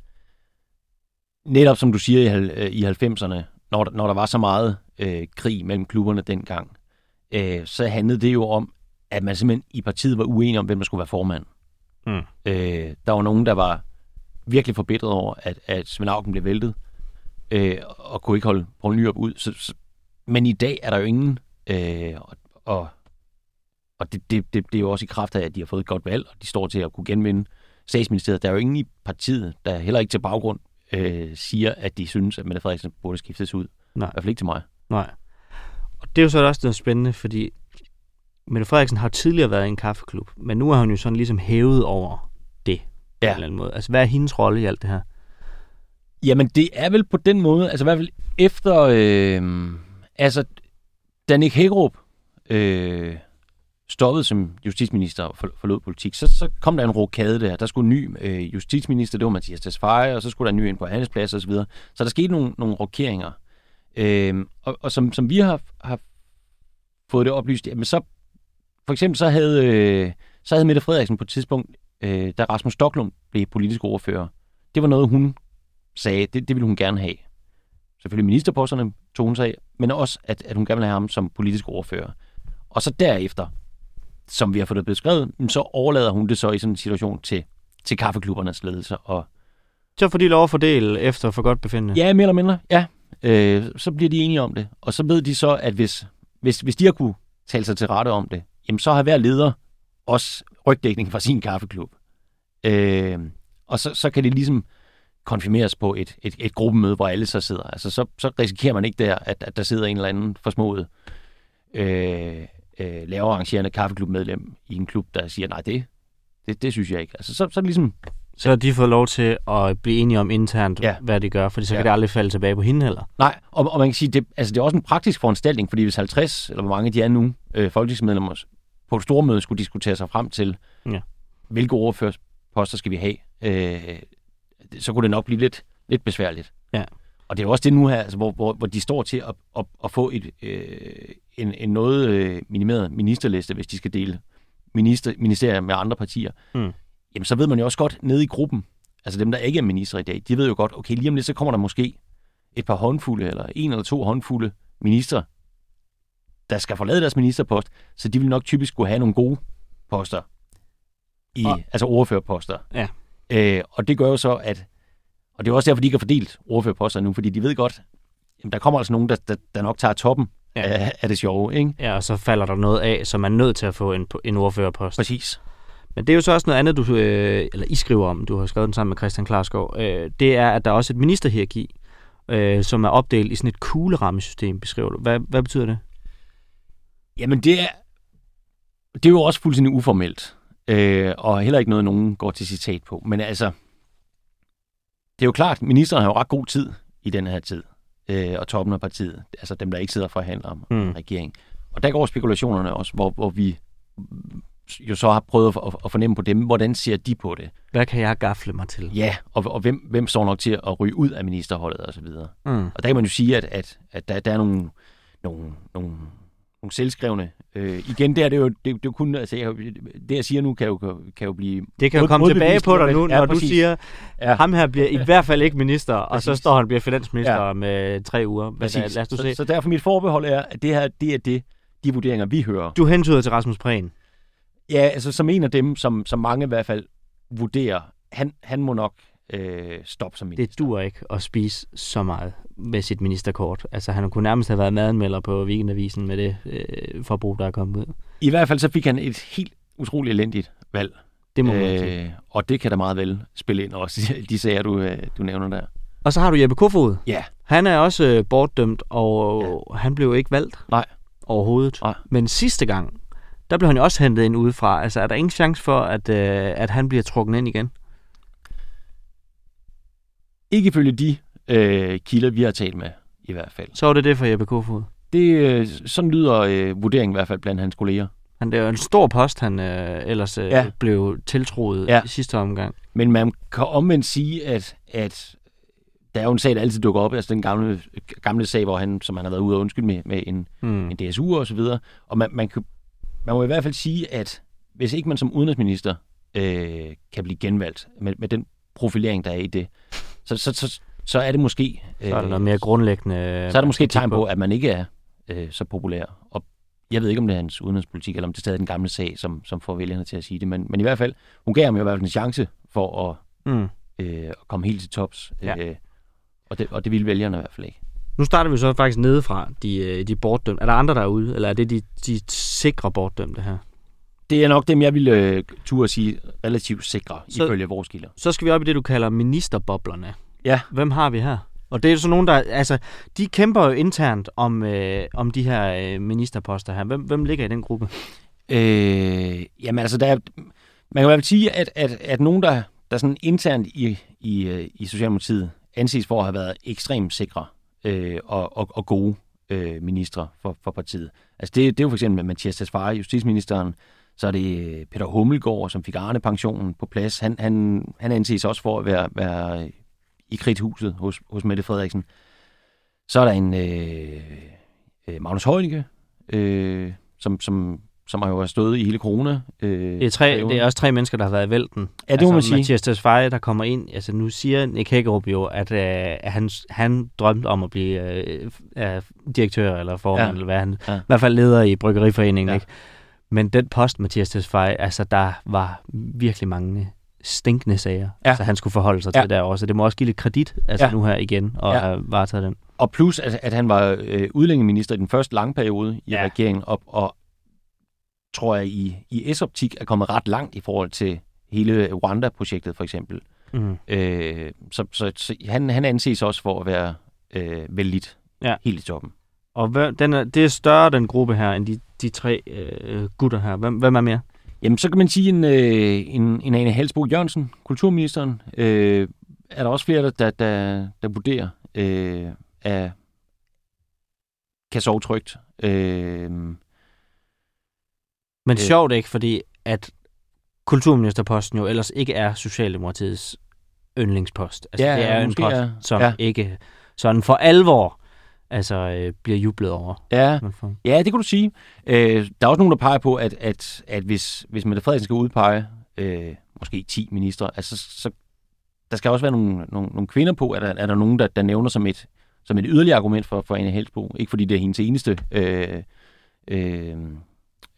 netop som du siger i, øh, i 90'erne, når der, når der var så meget øh, krig mellem klubberne dengang, øh, så handlede det jo om, at man simpelthen i partiet var uenige om, hvem der skulle være formand. Mm. Øh, der var nogen, der var virkelig forbitret over, at, at Svend Auken blev væltet, øh, og kunne ikke holde Poul Nyrup ud. Så, så, men i dag er der jo ingen, øh, og, og, og det, det, det, det er jo også i kraft af, at de har fået et godt valg, og de står til at kunne genvinde statsministeriet. Der er jo ingen i partiet, der heller ikke til baggrund øh, siger, at de synes, at Mette Frederiksen burde skiftes ud. Nej. I hvert fald ikke til mig. Nej. Og det er jo så også noget spændende, fordi Mette Frederiksen har tidligere været i en kaffeklub, men nu er hun jo sådan ligesom hævet over det på Ja. en eller anden måde. Altså, hvad er hendes rolle i alt det her? Jamen, det er vel på den måde, altså i hvert fald efter, øh, altså, da Nick Hækkerup øh, stoppede som justitsminister og for, forlod politik, så, så kom der en rokade der. Der skulle en ny øh, justitsminister, det var Mathias Tesfaye, og så skulle der en ny ind på hans plads og så videre. Så der skete nogle, nogle rokeringer. Øh, og, og som, som vi har, har fået det oplyst, jamen så, for eksempel så havde, øh, så havde Mette Frederiksen på et tidspunkt, øh, da Rasmus Stocklund blev politisk ordfører, det var noget, hun sagde, det, det ville hun gerne have. Selvfølgelig ministerposterne tog hun sig af, men også, at, at hun gerne ville have ham som politisk ordfører. Og så derefter, som vi har fået det beskrevet, så overlader hun det så i sådan en situation til, til kaffeklubbernes ledelse. Og Så får de lov at fordele efter for godt befindende. ja, mere eller mindre, ja. Øh, så bliver de enige om det. Og så ved de så, at hvis, hvis, hvis de har kunne tale sig til rette om det, jamen så har hver leder også rygdækning fra sin kaffeklub. Øh, og så, så kan det ligesom konfirmeres på et, et, et gruppemøde, hvor alle så sidder. Altså, så, så risikerer man ikke der, at, at der sidder en eller anden forsmået øh, øh, lavere arrangerende kaffeklubmedlem i en klub, der siger, nej, det, det, det synes jeg ikke. Altså, så, så er det ligesom, Så har de fået lov til at blive enige om internt, Ja. ja. hvad de gør, fordi så Ja. kan det aldrig falde tilbage på hende heller. Nej, og, og man kan sige, det, altså det er også en praktisk foranstaltning, fordi hvis 50, eller hvor mange de er nu, øh, folketingsmedlemmer på et stormøde skulle diskutere sig frem til, Ja. hvilke ordførerposter skal vi have, øh, så kunne det nok blive lidt, lidt besværligt. Ja. Og det er jo også det nu her, altså, hvor, hvor, hvor de står til at, at, at få et, øh, en, en noget øh, minimeret ministerliste, hvis de skal dele minister, ministerier med andre partier. Mm. Jamen, så ved man jo også godt nede i gruppen, altså dem, der ikke er minister i dag, de ved jo godt, okay, lige om lidt, så kommer der måske et par håndfulde, eller en eller to håndfulde minister, der skal forlade deres ministerpost, så de vil nok typisk skulle have nogle gode poster, i, Og- altså ordførerposter. Ja. Øh, og det gør jo så, at, og det er også derfor, de ikke har fordelt ordførerposter nu, fordi de ved godt, jamen, der kommer altså nogen, der, der, der nok tager toppen Ja. ja. af, af det sjove, ikke? Ja, og så falder der noget af, så man er nødt til at få en, en ordførerpost. Præcis. Men det er jo så også noget andet, du, øh, eller I skriver om, du har skrevet den sammen med Christian Klarskov. Øh, det er, at der er også et ministerhierarki, øh, som er opdelt i sådan et kuglerammesystem, beskriver du. Hvad, hvad betyder det? Jamen, det er, det er jo også fuldstændig uformelt, øh, og heller ikke noget, nogen går til citat på. Men altså, det er jo klart, ministeren har jo ret god tid i den her tid, øh, og toppen af partiet, altså dem, der ikke sidder og forhandler om Mm. mm. regering. Og der går spekulationerne også, hvor, hvor vi jo så har prøvet at, at fornemme på dem, hvordan ser de på det? Hvad kan jeg gafle mig til? Ja, og, og hvem, hvem står nok til at ryge ud af ministerholdet og så videre. Mm. Og der kan man jo sige, at, at, at der, der er nogle, nogle, nogle, nogle selvskrevne. Øh, igen, der er det jo, det, det er kun, altså, jeg, det jeg siger nu, kan jo, kan jo blive... Det kan jo mod- komme tilbage på dig nu, ja, når du præcis. siger, Ja. ham her bliver i hvert fald ikke minister, og så Præcis. står han og bliver finansminister Ja. med tre uger. Men, Præcis. øh, lad os du så, se. så derfor mit forbehold er, at det her, det er det, de vurderinger, vi hører. Du hentyder til Rasmus Prehn. Ja, altså som en af dem, som, som mange i hvert fald vurderer, han, han må nok øh, stoppe som minister. Det dur ikke at spise så meget med sit ministerkort. Altså, han kunne nærmest have været madanmelder på Weekendavisen med det øh, forbrug, der er kommet ud. I hvert fald så fik han et helt utroligt elendigt valg. Det må man sige. Øh, og det kan da meget vel spille ind også, de sager, du, øh, du nævner der. Og så har du Jeppe Kofod. Ja. Han er også øh, bortdømt, og ja. han blev ikke valgt Nej. overhovedet. Nej. Men sidste gang, der blev han jo også hentet ind udefra. Altså, er der ingen chance for, at, øh, at han bliver trukket ind igen? Ikke ifølge de øh, kilder, vi har talt med, i hvert fald. Så var det det for Jeppe Kofod. Det, øh, sådan lyder øh, vurderingen i hvert fald blandt hans kolleger. Han, det er jo en stor post, han øh, ellers øh, ja. Blev tiltroet ja. i sidste omgang. Men man kan omvendt sige, at, at der er jo en sag, der altid dukker op, altså den gamle, gamle sag, hvor han, som han har været ude og undskylde med, med en, Mm. en DSU og så videre. Og man, man, kan, man må i hvert fald sige, at hvis ikke man som udenrigsminister øh, kan blive genvalgt med, med den profilering, der er i det, så, så, så, så er det måske... Så er der noget mere grundlæggende... så er det måske et tegn på, at man ikke er øh, så populær. Og jeg ved ikke, om det er hans udenrigspolitik, eller om det er stadig den gamle sag, som, som får vælgerne til at sige det. Men, men i hvert fald, hun gav ham jo i hvert fald en chance for at, Mm. øh, at komme helt til tops. Ja. Øh, og, det, og det ville vælgerne i hvert fald ikke. Nu starter vi så faktisk nedefra, de, øh, de bortdømte. Er der andre derude, eller er det de, de sikre bortdømte her? Det er nok dem, jeg ville øh, turde sige relativt sikre, Så- ifølge vores kilder. Så skal vi op i det, du kalder ministerboblerne. Ja. Hvem har vi her? Og det er så nogen, der... Altså, de kæmper jo internt om, øh, om de her øh, ministerposter her. Hvem, hvem ligger i den gruppe? Øh, jamen altså, der er, man kan i hvert fald sige, at, at, at nogen, der, der sådan internt i, i, øh, i Socialdemokratiet anses for at have været ekstremt sikre øh, og, og, og gode øh, ministre for, for partiet. Altså det, det er jo for eksempel Mathias Tesfaye, justitsministeren, så er det Peter Hummelgaard, som fik Arne-pensionen på plads. Han, han, han anses også for at være, være i kridthuset hos, hos Mette Frederiksen. Så er der en øh, øh, Magnus Heunicke, øh, som, som, som har jo stået i hele corona. Øh, Det er, tre, perioden. det er også tre mennesker, der har været i vælten. Ja, det må man sige. Mathias Tesfaye, der kommer ind. Altså, nu siger Nick Hækkerup jo, at, øh, han, han drømte om at blive øh, øh, direktør eller formand, Ja. eller hvad han... Ja. I hvert fald leder i Bryggeriforeningen, ja. ikke? Men den post, Mathias Tesfaye, altså, der var virkelig mange stinkende sager, Ja. ja. så han skulle forholde sig Ja. til derovre. Så det må også give lidt kredit, altså Ja. nu her igen, og Ja. have varetaget den. Og plus, at, at han var øh, udlændingeminister i den første lange periode i ja. Regeringen, og, og tror jeg i, i S-optik er kommet ret langt i forhold til hele Rwanda-projektet for eksempel. Mm. Øh, så så, så han, han anses også for at være øh, vældig Ja. helt i toppen. Og hvad, den er, det er større, den gruppe her, end de, de tre øh, gutter her. Hvem, hvem er mere? Jamen, så kan man sige en, øh, en, en Ane Halsbo Jørgensen, kulturministeren, øh, er der også flere, der, der, der, der vurderer, øh, at kan sove trygt. Øh, Men Øh. sjovt ikke, fordi at kulturministerposten jo ellers ikke er Socialdemokratiets yndlingspost. Altså, Ja, det er jo en post, er- som ja. ikke sådan for alvor altså, øh, bliver jublet over. ja, Ja, det kan du sige. Øh, der er også nogen, der peger på, at, at, at hvis, hvis Mette Frederiksen skal udpege øh, måske 10 ministre, altså, så der skal også være nogle, nogle, nogle kvinder på. Er der, er der nogen, der, der nævner som et, som et yderligere argument for, for Anne Helsbo? Ikke fordi det er hendes eneste øh, øh,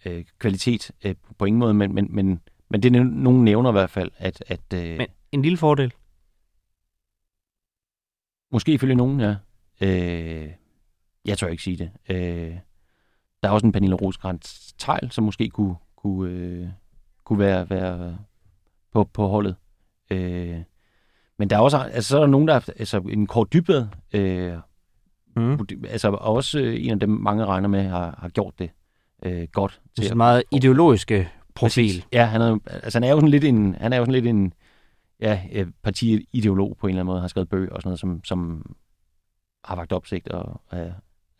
øh, kvalitet øh, på ingen måde, men, men, men, men det er nogen nævner i hvert fald, at, at øh, Men en lille fordel. Måske ifølge nogen, ja. Øh, jeg tør ikke sige det. Øh, der er også en Pernille Roskrantz Tejl, som måske kunne, kunne, øh, kunne være, være på, på holdet. Øh, men der er også altså, så er der nogen, der haft altså, en kort dybvad, øh, Mm. altså også øh, en af dem, mange regner med, har, har gjort det øh, godt. Det er meget ideologiske profil. Præcis. Ja, han er, altså, han er jo sådan lidt en, han er jo sådan lidt en ja, øh, partiideolog på en eller anden måde, har skrevet bøger og sådan noget, som, som har vagt opsigt og er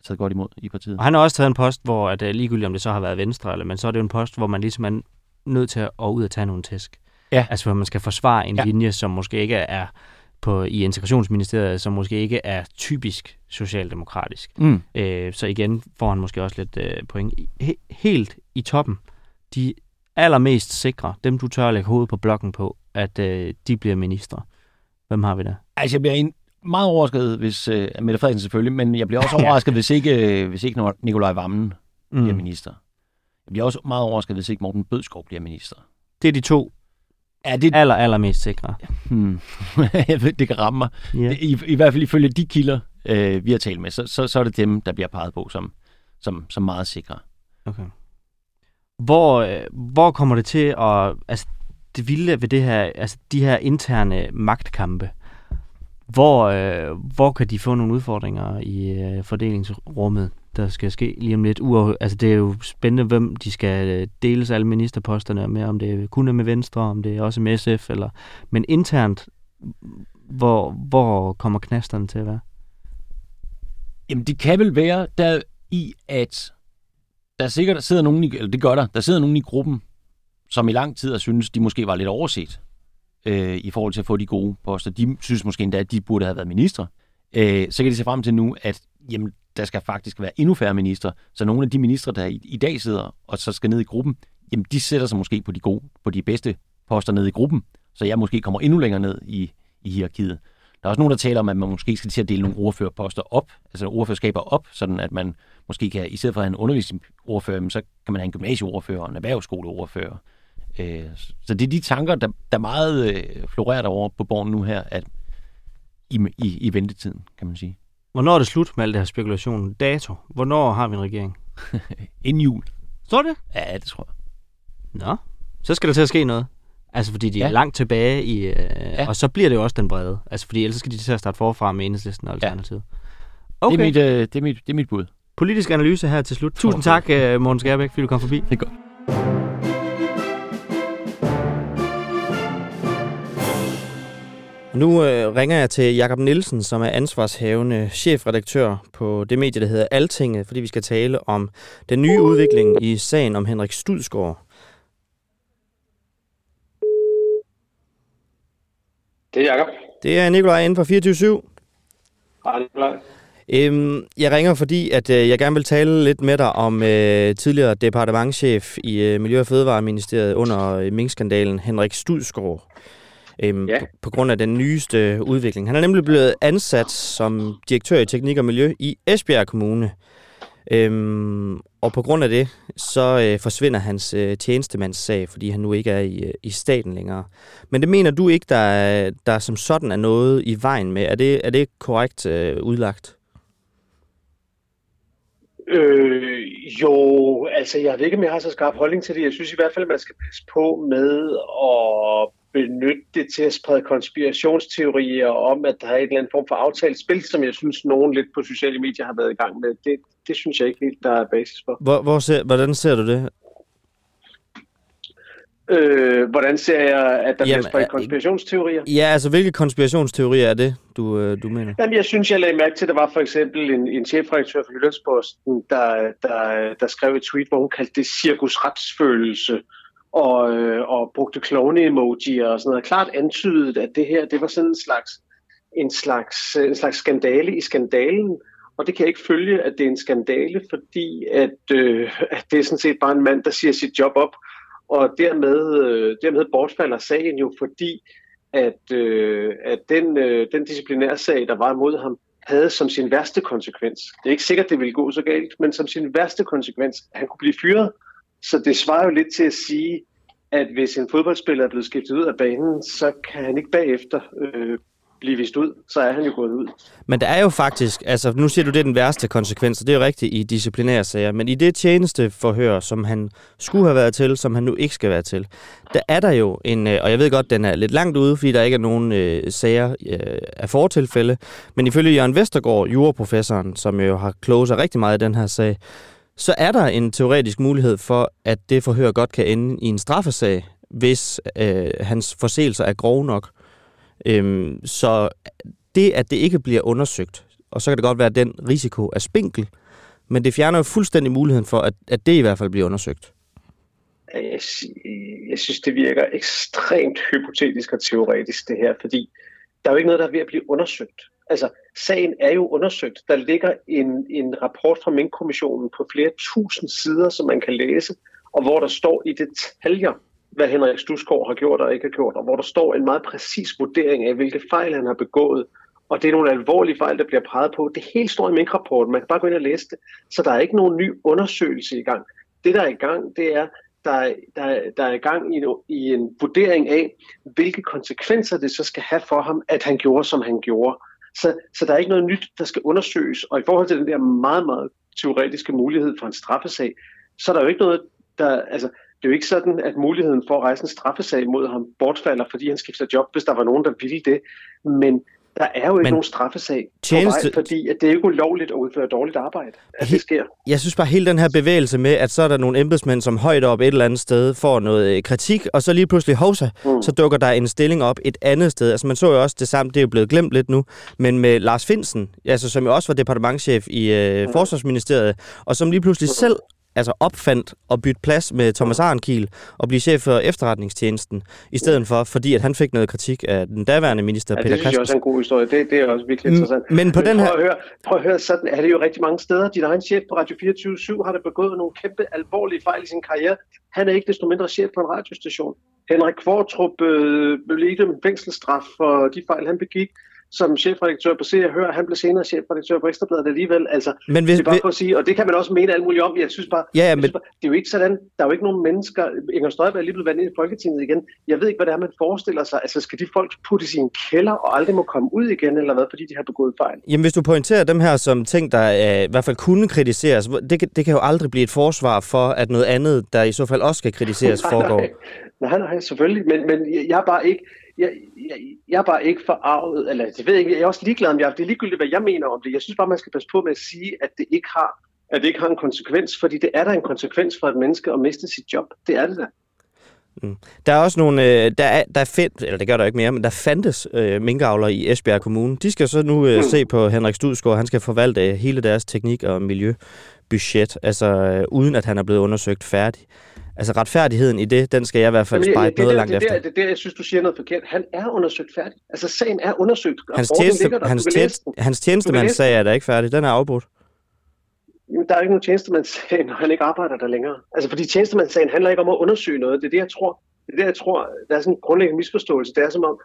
taget godt imod i partiet. Og han har også taget en post, hvor at, uh, ligegyldigt om det så har været venstre, eller, men så er det jo en post, hvor man ligesom er nødt til at ud og tage nogle tæsk. Ja. Altså hvor man skal forsvare en Ja. ja. linje, som måske ikke er på, i integrationsministeriet, som måske ikke er typisk socialdemokratisk. Mm. Øh, så igen får han måske også lidt øh, point. He, helt i toppen, de allermest sikre, dem du tør at lægge hovedet på blokken på, at øh, de bliver ministre. Hvem har vi der? Altså, jeg bliver en, meget overrasket, hvis uh, Mette Frederiksen selvfølgelig, men jeg bliver også overrasket, hvis ikke, uh, hvis ikke Nikolaj Vammen Mm. bliver minister. Jeg bliver også meget overrasket, hvis ikke Morten Bødskov bliver minister. Det er de to Ja, det, aller, allermest sikre. hmm, det kan ramme mig. Ja. I, I hvert fald ifølge de kilder, øh, vi har talt med, så, så, så er det dem, der bliver peget på som, som, som meget sikre. Okay. Hvor, øh, hvor kommer det til at... Altså, det vilde ved det her, altså de her interne magtkampe, hvor, øh, hvor kan de få nogle udfordringer i øh, fordelingsrummet? der skal ske lige om lidt. Uaf, altså det er jo spændende, hvem de skal øh, deles alle ministerposterne med, om det kun er med Venstre, om det er også med SF, eller, men internt, hvor, hvor kommer knasterne til at være? Jamen, det kan vel være der i, at der sikkert der sidder nogen i, eller det gør der, der sidder nogen i gruppen, som i lang tid har synes, de måske var lidt overset øh, i forhold til at få de gode poster. De synes måske endda, at de burde have været ministre. Øh, så kan de se frem til nu, at jamen, der skal faktisk være endnu færre ministre. Så nogle af de ministre, der i, i dag sidder og så skal ned i gruppen, jamen de sætter sig måske på de gode, på de bedste poster ned i gruppen. Så jeg måske kommer endnu længere ned i, i hierarkiet. Der er også nogen, der taler om, at man måske skal til at dele nogle ordførerposter op, altså ordførerskaber op, sådan at man måske kan, i stedet for at have en undervisningsordfører, så kan man have en gymnasieordfører en erhvervsskoleordfører. Øh, så det er de tanker, der, der meget øh, florerer derovre på borgen nu her, at i, i, i ventetiden, kan man sige. Hvornår er det slut med al det her spekulation? Dato? Hvornår har vi en regering? Inden jul. Står det? Ja, det tror jeg. Nå, så skal der til at ske noget. Altså fordi de ja. er langt tilbage i... Øh, ja. Og så bliver det jo også den brede. Altså fordi ellers skal de til at starte forfra med enhedslisten og alternativet. Ja. Okay. Det, er mit, øh, det, er mit, det er mit bud. Politisk analyse her til slut. Tusind tak, øh, Morten Skærbæk, fordi du kom forbi. Det er godt. Nu øh, ringer jeg til Jakob Nielsen, som er ansvarshavende chefredaktør på det medie, der hedder Altinget, fordi vi skal tale om den nye udvikling i sagen om Henrik Studsgaard. Det er Jacob. Det er Nikolaj inden for 24 Hej Nikolaj. Øhm, jeg ringer, fordi at øh, jeg gerne vil tale lidt med dig om øh, tidligere departementchef i øh, Miljø- og Fødevareministeriet under øh, minkskandalen, Henrik Studsgaard. Øhm, ja. på, på grund af den nyeste udvikling. Han er nemlig blevet ansat som direktør i Teknik og Miljø i Esbjerg Kommune. Øhm, og på grund af det, så øh, forsvinder hans øh, tjenestemandssag, fordi han nu ikke er i, øh, i staten længere. Men det mener du ikke, der, der som sådan er noget i vejen med. Er det, er det korrekt øh, udlagt? Øh, jo, altså jeg ved ikke, om jeg har så skarp holdning til det. Jeg synes i hvert fald, at man skal passe på med at benytte det til at sprede konspirationsteorier om, at der er et eller andet form for aftalt spil, som jeg synes, nogen lidt på sociale medier har været i gang med. Det, det synes jeg ikke helt, der er basis for. Hvor, hvor ser, hvordan ser du det? Øh, hvordan ser jeg, at der Jamen, bliver spredt konspirationsteorier? Ja, altså hvilke konspirationsteorier er det, du, øh, du mener? Jamen, jeg synes, jeg lagde mærke til, at der var for eksempel en, en chefredaktør for Jyllandsposten, der, der, der skrev et tweet, hvor hun kaldte det cirkusretsfølelse, og, øh, og brugte klovne-emojier og sådan noget. Klart antydet, at det her, det var sådan en slags, en slags, en slags skandale i skandalen, og det kan jeg ikke følge, at det er en skandale, fordi at, øh, at det er sådan set bare en mand, der siger sit job op, og dermed, øh, dermed bortfalder sagen jo, fordi at, øh, at den, øh, den disciplinære sag, der var imod ham, havde som sin værste konsekvens. Det er ikke sikkert, det ville gå så galt, men som sin værste konsekvens, at han kunne blive fyret. Så det svarer jo lidt til at sige, at hvis en fodboldspiller er blevet skiftet ud af banen, så kan han ikke bagefter øh, blive vist ud, så er han jo gået ud. Men der er jo faktisk, altså nu siger du, det er den værste konsekvens, og det er jo rigtigt i disciplinære sager, men i det tjenesteforhør, som han skulle have været til, som han nu ikke skal være til, der er der jo en, øh, og jeg ved godt, den er lidt langt ude, fordi der ikke er nogen øh, sager øh, af fortilfælde, men ifølge Jørgen Vestergaard, juraprofessoren, som jo har kloget sig rigtig meget i den her sag, så er der en teoretisk mulighed for, at det forhør godt kan ende i en straffesag, hvis øh, hans forseelser er grove nok. Øhm, så det, at det ikke bliver undersøgt, og så kan det godt være, at den risiko er spinkel, men det fjerner jo fuldstændig muligheden for, at, at det i hvert fald bliver undersøgt. Øh, jeg, jeg synes, det virker ekstremt hypotetisk og teoretisk, det her, fordi der er jo ikke noget, der er ved at blive undersøgt. Altså, sagen er jo undersøgt. Der ligger en, en rapport fra Mink-kommissionen på flere tusind sider, som man kan læse, og hvor der står i detaljer, hvad Henrik Stusgaard har gjort og ikke har gjort, og hvor der står en meget præcis vurdering af, hvilke fejl han har begået. Og det er nogle alvorlige fejl, der bliver peget på. Det hele står i Mink-rapporten. Man kan bare gå ind og læse det. Så der er ikke nogen ny undersøgelse i gang. Det, der er i gang, det er, der, der, der er i gang i en, i en vurdering af, hvilke konsekvenser det så skal have for ham, at han gjorde, som han gjorde. Så, så der er ikke noget nyt, der skal undersøges. Og i forhold til den der meget, meget teoretiske mulighed for en straffesag, så er der jo ikke noget, der... Altså, det er jo ikke sådan, at muligheden for at rejse en straffesag mod ham bortfalder, fordi han skifter job, hvis der var nogen, der ville det. Men der er jo ikke Men nogen straffesag tjeneste... på vej, fordi at det er ikke ulovligt at udføre dårligt arbejde, at det sker. Jeg synes bare, hele den her bevægelse med, at så er der nogle embedsmænd, som højt op et eller andet sted får noget øh, kritik, og så lige pludselig, hovsa, mm. så dukker der en stilling op et andet sted. Altså man så jo også det samme, det er jo blevet glemt lidt nu, men med Lars Finsen, altså, som jo også var departementchef i øh, mm. Forsvarsministeriet, og som lige pludselig mm. selv altså opfandt at bytte plads med Thomas Arnkiel og blive chef for efterretningstjenesten, i stedet for, fordi at han fik noget kritik af den daværende minister, ja, Peter Christensen. det synes jeg også er en god historie. Det, det er også virkelig interessant. Men på Men den her... Prøv at, høre, prøv at høre, sådan er det jo rigtig mange steder. Din egen chef på Radio 24 har der begået nogle kæmpe alvorlige fejl i sin karriere. Han er ikke desto mindre chef på en radiostation. Henrik Kvartrup øh, blev ikke en fængselsstraf for de fejl, han begik som chefredaktør på Se og Hør. Han blev senere chefredaktør på Ekstrabladet alligevel. Altså, men hvis, det er bare for at sige, og det kan man også mene alt muligt om. Jeg synes bare, ja, ja, men... synes bare det er jo ikke sådan, der er jo ikke nogen mennesker. Inger Støjberg er lige blevet vandt ind i Folketinget igen. Jeg ved ikke, hvad det er, man forestiller sig. Altså, skal de folk puttes i en kælder og aldrig må komme ud igen, eller hvad, fordi de har begået fejl? Jamen, hvis du pointerer dem her som ting, der øh, i hvert fald kunne kritiseres, det, det kan jo aldrig blive et forsvar for, at noget andet, der i så fald også skal kritiseres, foregår. Nej, nej, selvfølgelig. Men, men jeg er bare ikke jeg, jeg, jeg er bare ikke forarvet, eller det ved jeg ikke, jeg er også ligeglad med, det er ligegyldigt, hvad jeg mener om det. Jeg synes bare, man skal passe på med at sige, at det ikke har, at det ikke har en konsekvens, fordi det er der en konsekvens for et menneske at miste sit job. Det er det da. Mm. Der er også nogle, øh, der er, der er fedt, eller det gør der ikke mere, men der fandtes øh, minkavler i Esbjerg Kommune. De skal så nu øh, mm. se på Henrik Studsgaard, han skal forvalte hele deres teknik- og miljøbudget, altså øh, uden at han er blevet undersøgt færdig. Altså retfærdigheden i det, den skal jeg i hvert fald spejde noget langt det, efter. Det, det, det, jeg synes, du siger noget forkert. Han er undersøgt færdig. Altså sagen er undersøgt. Hans, tjeneste, der. hans, tjeneste, hans tjenestemandsag er der ikke færdig. Den er afbrudt. Jamen, der er ikke nogen tjenestemandssag, når han ikke arbejder der længere. Altså, fordi tjenestemandssagen handler ikke om at undersøge noget. Det er det, jeg tror. Det er det, jeg tror. Der er sådan en grundlæggende misforståelse. Det er som om,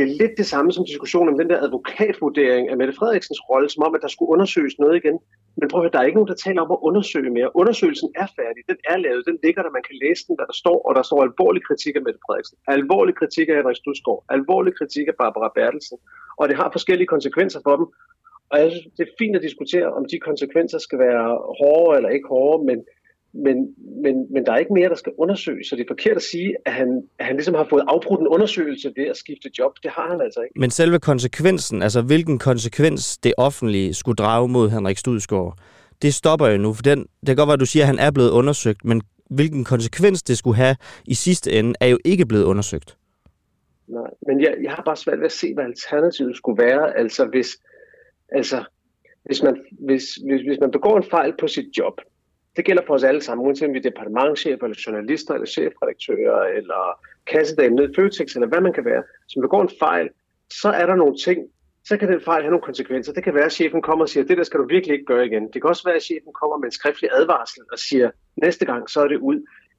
det er lidt det samme som diskussionen om den der advokatvurdering af Mette Frederiksens rolle, som om, at der skulle undersøges noget igen. Men prøv at høre, der er ikke nogen, der taler om at undersøge mere. Undersøgelsen er færdig, den er lavet, den ligger der, man kan læse den, der der står, og der står alvorlig kritik af Mette Frederiksen, alvorlig kritik af Henrik Studsgaard, alvorlig kritik af Barbara Bertelsen, og det har forskellige konsekvenser for dem. Og jeg synes, det er fint at diskutere, om de konsekvenser skal være hårde eller ikke hårde, men men, men, men der er ikke mere, der skal undersøges, så det er forkert at sige, at han, at han ligesom har fået afbrudt en undersøgelse ved at skifte job. Det har han altså ikke. Men selve konsekvensen, altså hvilken konsekvens det offentlige skulle drage mod Henrik Studsgaard, det stopper jo nu, for den, det kan godt være, at du siger, at han er blevet undersøgt, men hvilken konsekvens det skulle have i sidste ende, er jo ikke blevet undersøgt. Nej, men jeg, jeg har bare svært ved at se, hvad alternativet skulle være. Altså hvis, altså, hvis, man, hvis, hvis, hvis man begår en fejl på sit job, det gælder for os alle sammen, uanset om vi er departementchefer, eller journalister, eller chefredaktører, eller kassedame ned i Føtex, eller hvad man kan være. Så hvis begår en fejl, så er der nogle ting, så kan den fejl have nogle konsekvenser. Det kan være, at chefen kommer og siger, det der skal du virkelig ikke gøre igen. Det kan også være, at chefen kommer med en skriftlig advarsel og siger, næste gang, så er det ud.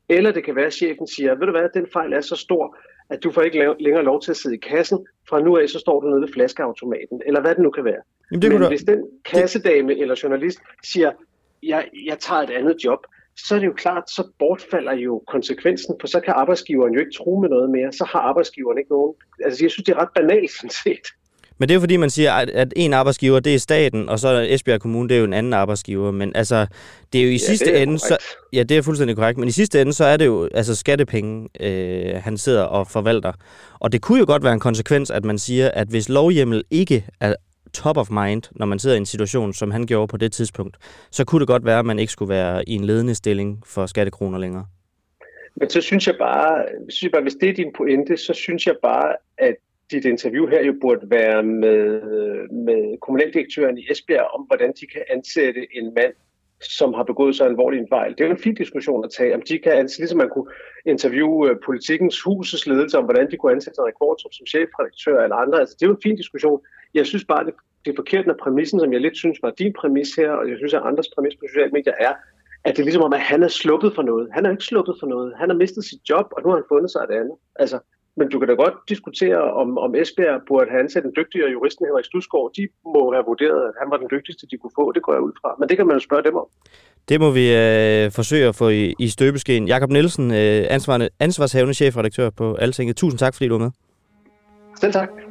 Eller det kan være, at chefen siger, ved du hvad, den fejl er så stor, at du får ikke længere lov til at sidde i kassen. Fra nu af, så står du nede ved flaskeautomaten, eller hvad det nu kan være. Jamen, det Men hvis den kassedame eller journalist siger, jeg, jeg tager et andet job, så er det jo klart, så bortfalder jo konsekvensen, for så kan arbejdsgiveren jo ikke tro med noget mere, så har arbejdsgiveren ikke nogen. Altså jeg synes, det er ret banalt sådan set. Men det er fordi, man siger, at en arbejdsgiver, det er staten, og så er Esbjerg Kommune, det er jo en anden arbejdsgiver. Men altså, det er jo i ja, sidste ende... Så, ja, det er fuldstændig korrekt. Men i sidste ende, så er det jo altså skattepenge, øh, han sidder og forvalter. Og det kunne jo godt være en konsekvens, at man siger, at hvis lovhjemmel ikke er top of mind, når man sidder i en situation, som han gjorde på det tidspunkt, så kunne det godt være, at man ikke skulle være i en ledende stilling for skattekroner længere. Men så synes jeg bare, synes jeg bare hvis det er din pointe, så synes jeg bare, at dit interview her jo burde være med, med kommunaldirektøren i Esbjerg om, hvordan de kan ansætte en mand, som har begået så alvorlig en fejl. Det er jo en fin diskussion at tage, om de kan ansætte, ligesom man kunne interviewe øh, politikens husets ledelse om, hvordan de kunne ansætte en Kvartrup som chefredaktør eller andre. Altså, det er jo en fin diskussion. Jeg synes bare, det, det er forkert, når præmissen, som jeg lidt synes var din præmis her, og jeg synes, at andres præmis på sociale medier er, at det er ligesom om, at han er sluppet for noget. Han er ikke sluppet for noget. Han har mistet sit job, og nu har han fundet sig et andet. Altså, men du kan da godt diskutere, om, om Esbjerg burde have ansat en dygtigere jurist end Henrik Stusgaard. De må have vurderet, at han var den dygtigste, de kunne få. Det går jeg ud fra. Men det kan man jo spørge dem om. Det må vi øh, forsøge at få i, i støbeskeen. Jakob Nielsen, øh, ansvarende, ansvarshavende chefredaktør på Altinget. Tusind tak, fordi du var med. Selv tak.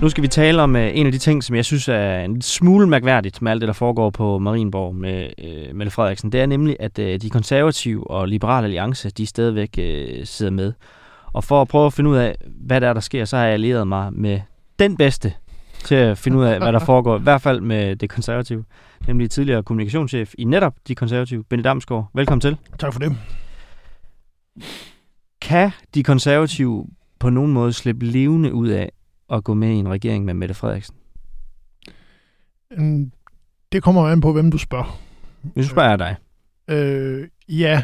Nu skal vi tale om uh, en af de ting, som jeg synes er en smule mærkværdigt med alt det, der foregår på Marienborg med uh, Mette Frederiksen. Det er nemlig, at uh, de konservative og liberale alliance, de stadigvæk uh, sidder med. Og for at prøve at finde ud af, hvad der er, der sker, så har jeg allieret mig med den bedste til at finde ud af, hvad der foregår. I hvert fald med det konservative. Nemlig tidligere kommunikationschef i netop de konservative, Benny Damsgaard. Velkommen til. Tak for det. Kan de konservative på nogen måde slippe levende ud af at gå med i en regering med Mette Frederiksen? Mm, det kommer an på, hvem du spørger. Hvis du spørger dig. Øh, ja,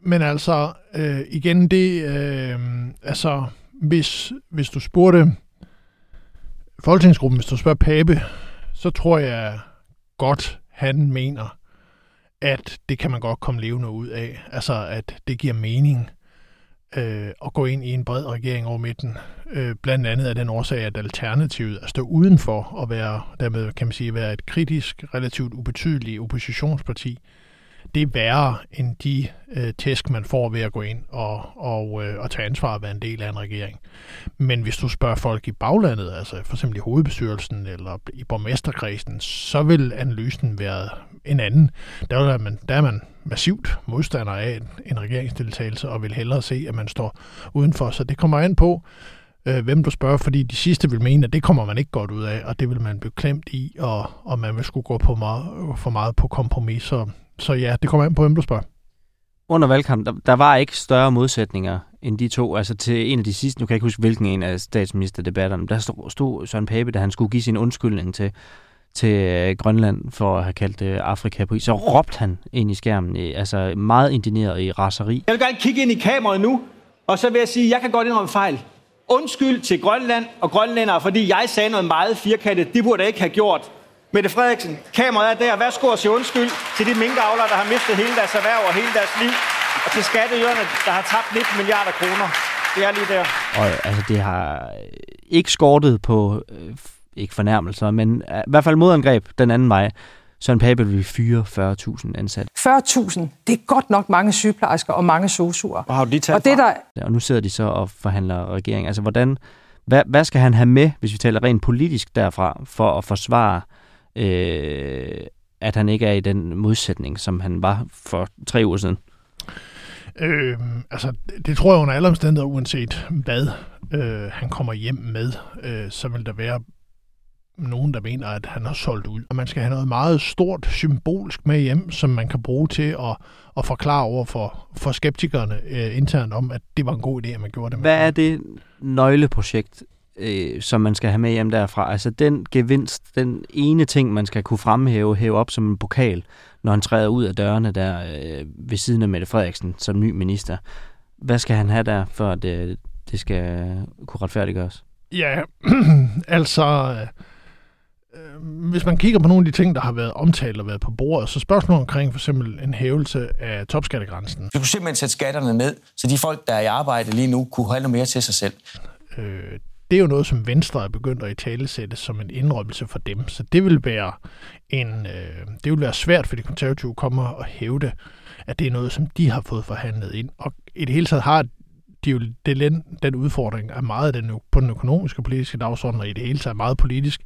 men altså, øh, igen, det, øh, altså, hvis, hvis du spurgte Folketingsgruppen, hvis du spørger Pape, så tror jeg godt, han mener, at det kan man godt komme levende ud af. Altså, at det giver mening øh, at gå ind i en bred regering over midten. Øh, blandt andet af den årsag, at alternativet er stå udenfor og være, dermed kan man sige, være et kritisk, relativt ubetydeligt oppositionsparti. Det er værre end de øh, tæsk, man får ved at gå ind og, og, øh, og tage ansvar og være en del af en regering. Men hvis du spørger folk i baglandet, altså for eksempel i hovedbestyrelsen eller i borgmesterkredsen, så vil analysen være en anden. Der er man, der er man massivt modstander af en, en regeringsdeltagelse og vil hellere se, at man står udenfor. Så det kommer an på, øh, hvem du spørger, fordi de sidste vil mene, at det kommer man ikke godt ud af, og det vil man blive klemt i, og, og man vil skulle gå på meget, for meget på kompromis. Så, så ja, det kommer an på, hvem du spørger. Under valgkamp, der, der var ikke større modsætninger end de to. Altså til en af de sidste, nu kan jeg ikke huske, hvilken en af statsministerdebatterne, der stod, stod Søren Pape, da han skulle give sin undskyldning til, til øh, Grønland for at have kaldt det Afrika på så råbte han ind i skærmen, altså meget indineret i raseri. Jeg vil gerne kigge ind i kameraet nu, og så vil jeg sige, at jeg kan godt indrømme fejl. Undskyld til Grønland og grønlændere, fordi jeg sagde noget meget firkantet. De burde ikke have gjort. Mette Frederiksen, kameraet er der. Værsgo og sige undskyld til de minkavlere, der har mistet hele deres erhverv og hele deres liv. Og til skatteyderne, der har tabt 19 milliarder kroner. Det er lige der. Og altså, det har ikke skortet på, øh, ikke fornærmelser, men øh, i hvert fald modangreb den anden vej. Søren Pape vil fyre 40.000 ansatte. 40.000, det er godt nok mange sygeplejersker og mange sosuer. Og har du og det der... Og nu sidder de så og forhandler regering. Altså, hvordan, hvad, hvad skal han have med, hvis vi taler rent politisk derfra, for at forsvare øh, at han ikke er i den modsætning, som han var for tre uger siden? Øh, altså, det tror jeg under alle omstændigheder, uanset hvad øh, han kommer hjem med, øh, så vil der være nogen, der mener, at han har solgt ud. Og man skal have noget meget stort symbolsk med hjem, som man kan bruge til at, at forklare over for, for skeptikerne øh, internt om, at det var en god idé, at man gjorde det. Hvad er det nøgleprojekt, øh, som man skal have med hjem derfra. Altså den gevinst, den ene ting, man skal kunne fremhæve, hæve op som en pokal, når han træder ud af dørene der øh, ved siden af Mette Frederiksen som ny minister. Hvad skal han have der, for at det, det skal kunne retfærdiggøres? Ja, altså... Øh, hvis man kigger på nogle af de ting, der har været omtalt og været på bordet, så spørgsmålet omkring for eksempel en hævelse af topskattegrænsen. Du kunne simpelthen sætte skatterne ned, så de folk, der er i arbejde lige nu, kunne holde noget mere til sig selv. Øh, det er jo noget, som Venstre er begyndt at i talesætte som en indrømmelse for dem. Så det vil være en, øh, det vil være svært for de konservative kommer og hævde, at det er noget, som de har fået forhandlet ind. Og i det hele taget har de jo det, den udfordring er meget den, på den økonomiske og politiske dagsorden, og i det hele taget meget politisk,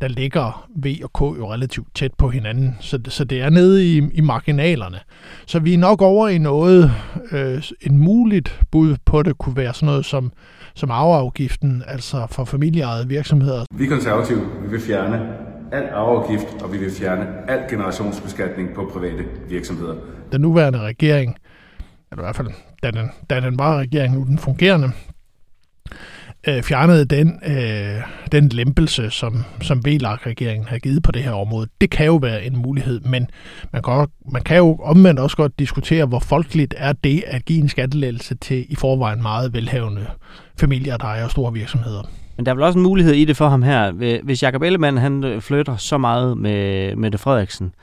der ligger V og K jo relativt tæt på hinanden. Så, så det er nede i, i marginalerne. Så vi er nok over i noget, øh, en muligt bud på det kunne være sådan noget som som arveafgiften, altså for familieejede virksomheder. Vi konservative vi vil fjerne al arveafgift, og vi vil fjerne al generationsbeskatning på private virksomheder. Den nuværende regering, eller i hvert fald da den, da den var regering, nu den fungerende, øh, fjernede den, øh, den lempelse, som, som VLAG-regeringen har givet på det her område. Det kan jo være en mulighed, men man kan, man kan jo omvendt også godt diskutere, hvor folkeligt er det at give en skattelettelse til i forvejen meget velhavende familier, der ejer store virksomheder. Men der er vel også en mulighed i det for ham her. Hvis Jacob Ellemann han øh, flytter så meget med Mette Frederiksen,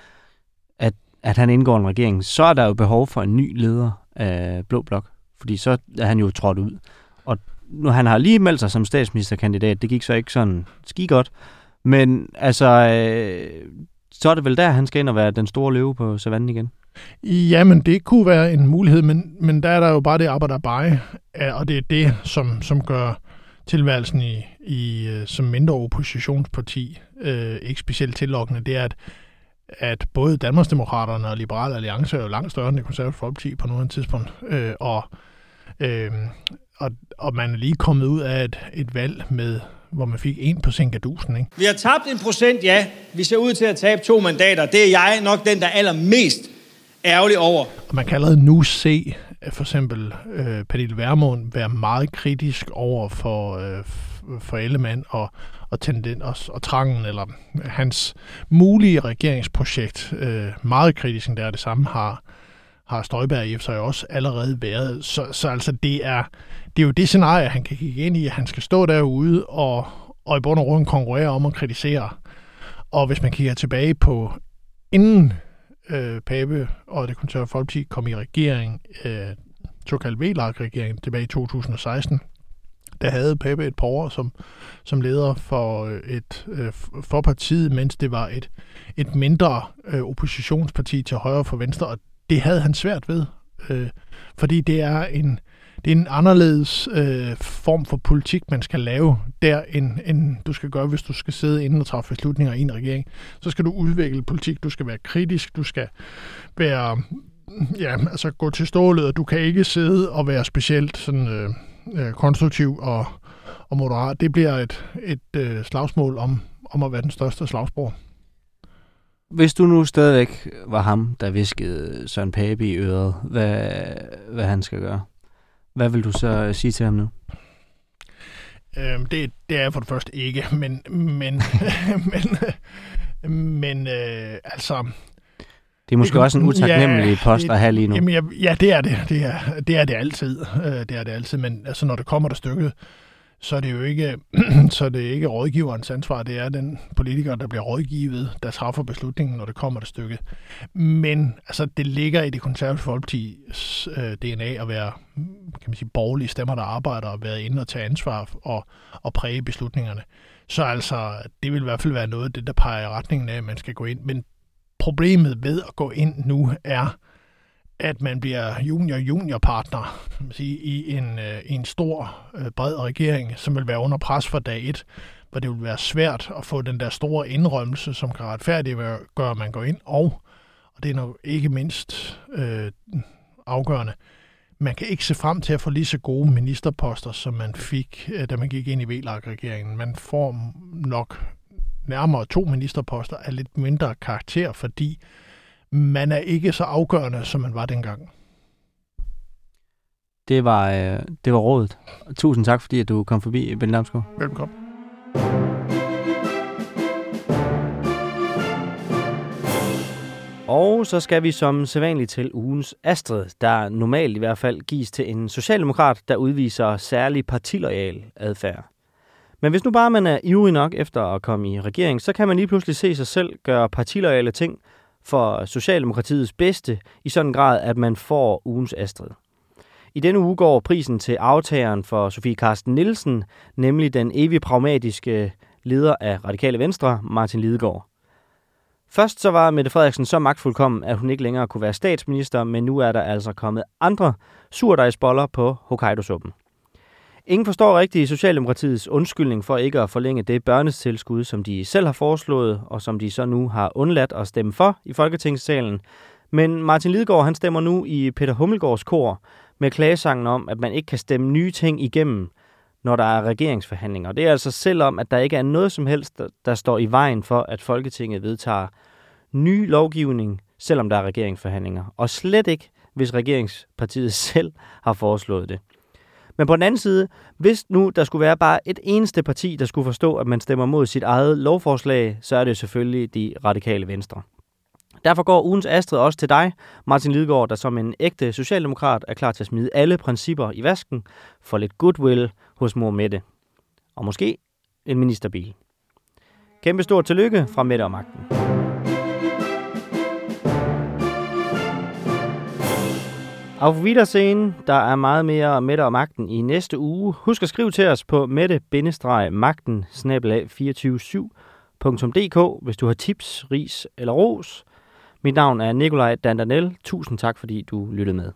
at, at han indgår en regering, så er der jo behov for en ny leder af Blå Blok. Fordi så er han jo trådt ud. Og nu han har lige meldt sig som statsministerkandidat. Det gik så ikke sådan ski godt. Men altså, øh, så er det vel der, han skal ind og være den store løve på savannen igen. Jamen, det kunne være en mulighed, men, men der er der jo bare det arbejde bare, og det er det, som, som gør tilværelsen i, i øh, som mindre oppositionsparti øh, ikke specielt tillokkende, det er, at, at både Danmarksdemokraterne og Liberale Alliance er jo langt større end det konservative folkeparti på nuværende tidspunkt, øh, og, øh, og, og man er lige kommet ud af et, et valg med hvor man fik en på Sinkadusen. Ikke? Vi har tabt en procent, ja. Vi ser ud til at tabe to mandater. Det er jeg nok den, der allermest ærgerlig over. Og man kan allerede nu se, øh, for eksempel øh, Pernille Vermund være meget kritisk over for, øh, for Ellemann og, og, tenden, og, og trangen, eller øh, hans mulige regeringsprojekt, øh, meget kritisk, der det samme har, har Støjberg i sig også allerede været. Så, så altså det er, det er jo det scenarie, han kan kigge ind i, at han skal stå derude og, og i bund og grund konkurrere om at kritisere. Og hvis man kigger tilbage på inden øh, Pape og det konservative folkeparti kom i regering, øh, såkaldt VLAG-regering tilbage i 2016, der havde Pape et par år som, som leder for, øh, et, øh, for partiet, mens det var et, et mindre øh, oppositionsparti til højre for venstre, og det havde han svært ved, øh, fordi det er en det er en anderledes øh, form for politik, man skal lave der, end, end du skal gøre, hvis du skal sidde inden og træffe beslutninger i en regering. Så skal du udvikle politik, du skal være kritisk, du skal være, ja, altså gå til stålet, og du kan ikke sidde og være specielt sådan, øh, øh, konstruktiv og, og moderat. Det bliver et, et øh, slagsmål om, om at være den største slagsbror. Hvis du nu stadigvæk var ham, der viskede Søren Pape i øret, hvad, hvad han skal gøre, hvad vil du så sige til ham nu? Øhm, det, det er for det første ikke, men, men, men, men øh, altså... Det er måske det, også en utaknemmelig ja, post at have lige nu. Jamen, ja, ja, det er det. Det er det, er det altid. Øh, det er det altid, men altså, når det kommer der stykket, så er det jo ikke, så er det ikke rådgiverens ansvar. Det er den politiker, der bliver rådgivet, der træffer beslutningen, når det kommer til stykket. Men altså, det ligger i det konservative folkepartis øh, DNA at være kan man sige, borgerlige stemmer, der arbejder og være inde og tage ansvar og, og præge beslutningerne. Så altså, det vil i hvert fald være noget af det, der peger i retningen af, at man skal gå ind. Men problemet ved at gå ind nu er, at man bliver junior-junior-partner i, en, øh, i en stor, øh, bred regering, som vil være under pres fra dag et, hvor det vil være svært at få den der store indrømmelse, som kan retfærdiggøre, at man går ind, og, og det er nok ikke mindst øh, afgørende, man kan ikke se frem til at få lige så gode ministerposter, som man fik, øh, da man gik ind i VLAG-regeringen. Man får nok nærmere to ministerposter af lidt mindre karakter, fordi man er ikke så afgørende, som man var dengang. Det var, øh, det var rådet. Tusind tak, fordi at du kom forbi, Ben Damsgaard. Velkommen. Og så skal vi som sædvanligt til ugens Astrid, der normalt i hvert fald gives til en socialdemokrat, der udviser særlig partiloyal adfærd. Men hvis nu bare man er ivrig nok efter at komme i regering, så kan man lige pludselig se sig selv gøre partiloyale ting, for Socialdemokratiets bedste i sådan en grad, at man får ugens Astrid. I denne uge går prisen til aftageren for Sofie Karsten Nielsen, nemlig den evig pragmatiske leder af Radikale Venstre, Martin Lidegaard. Først så var Mette Frederiksen så magtfuldkommen, at hun ikke længere kunne være statsminister, men nu er der altså kommet andre surdejsboller på Hokkaido-suppen. Ingen forstår rigtigt Socialdemokratiets undskyldning for ikke at forlænge det børnestilskud, som de selv har foreslået, og som de så nu har undladt at stemme for i Folketingssalen. Men Martin Lidegaard han stemmer nu i Peter Hummelgaards kor med klagesangen om, at man ikke kan stemme nye ting igennem, når der er regeringsforhandlinger. Det er altså selvom, at der ikke er noget som helst, der står i vejen for, at Folketinget vedtager ny lovgivning, selvom der er regeringsforhandlinger. Og slet ikke, hvis regeringspartiet selv har foreslået det. Men på den anden side, hvis nu der skulle være bare et eneste parti, der skulle forstå, at man stemmer mod sit eget lovforslag, så er det selvfølgelig de radikale venstre. Derfor går ugens Astrid også til dig, Martin Lidegaard, der som en ægte socialdemokrat er klar til at smide alle principper i vasken for lidt goodwill hos mor Mette. Og måske en ministerbil. Kæmpe stort tillykke fra Mette og Magten. Auf Wiedersehen. Der er meget mere Mette og Magten i næste uge. Husk at skrive til os på mette-magten 247.dk, hvis du har tips, ris eller ros. Mit navn er Nikolaj Dandanel. Tusind tak, fordi du lyttede med.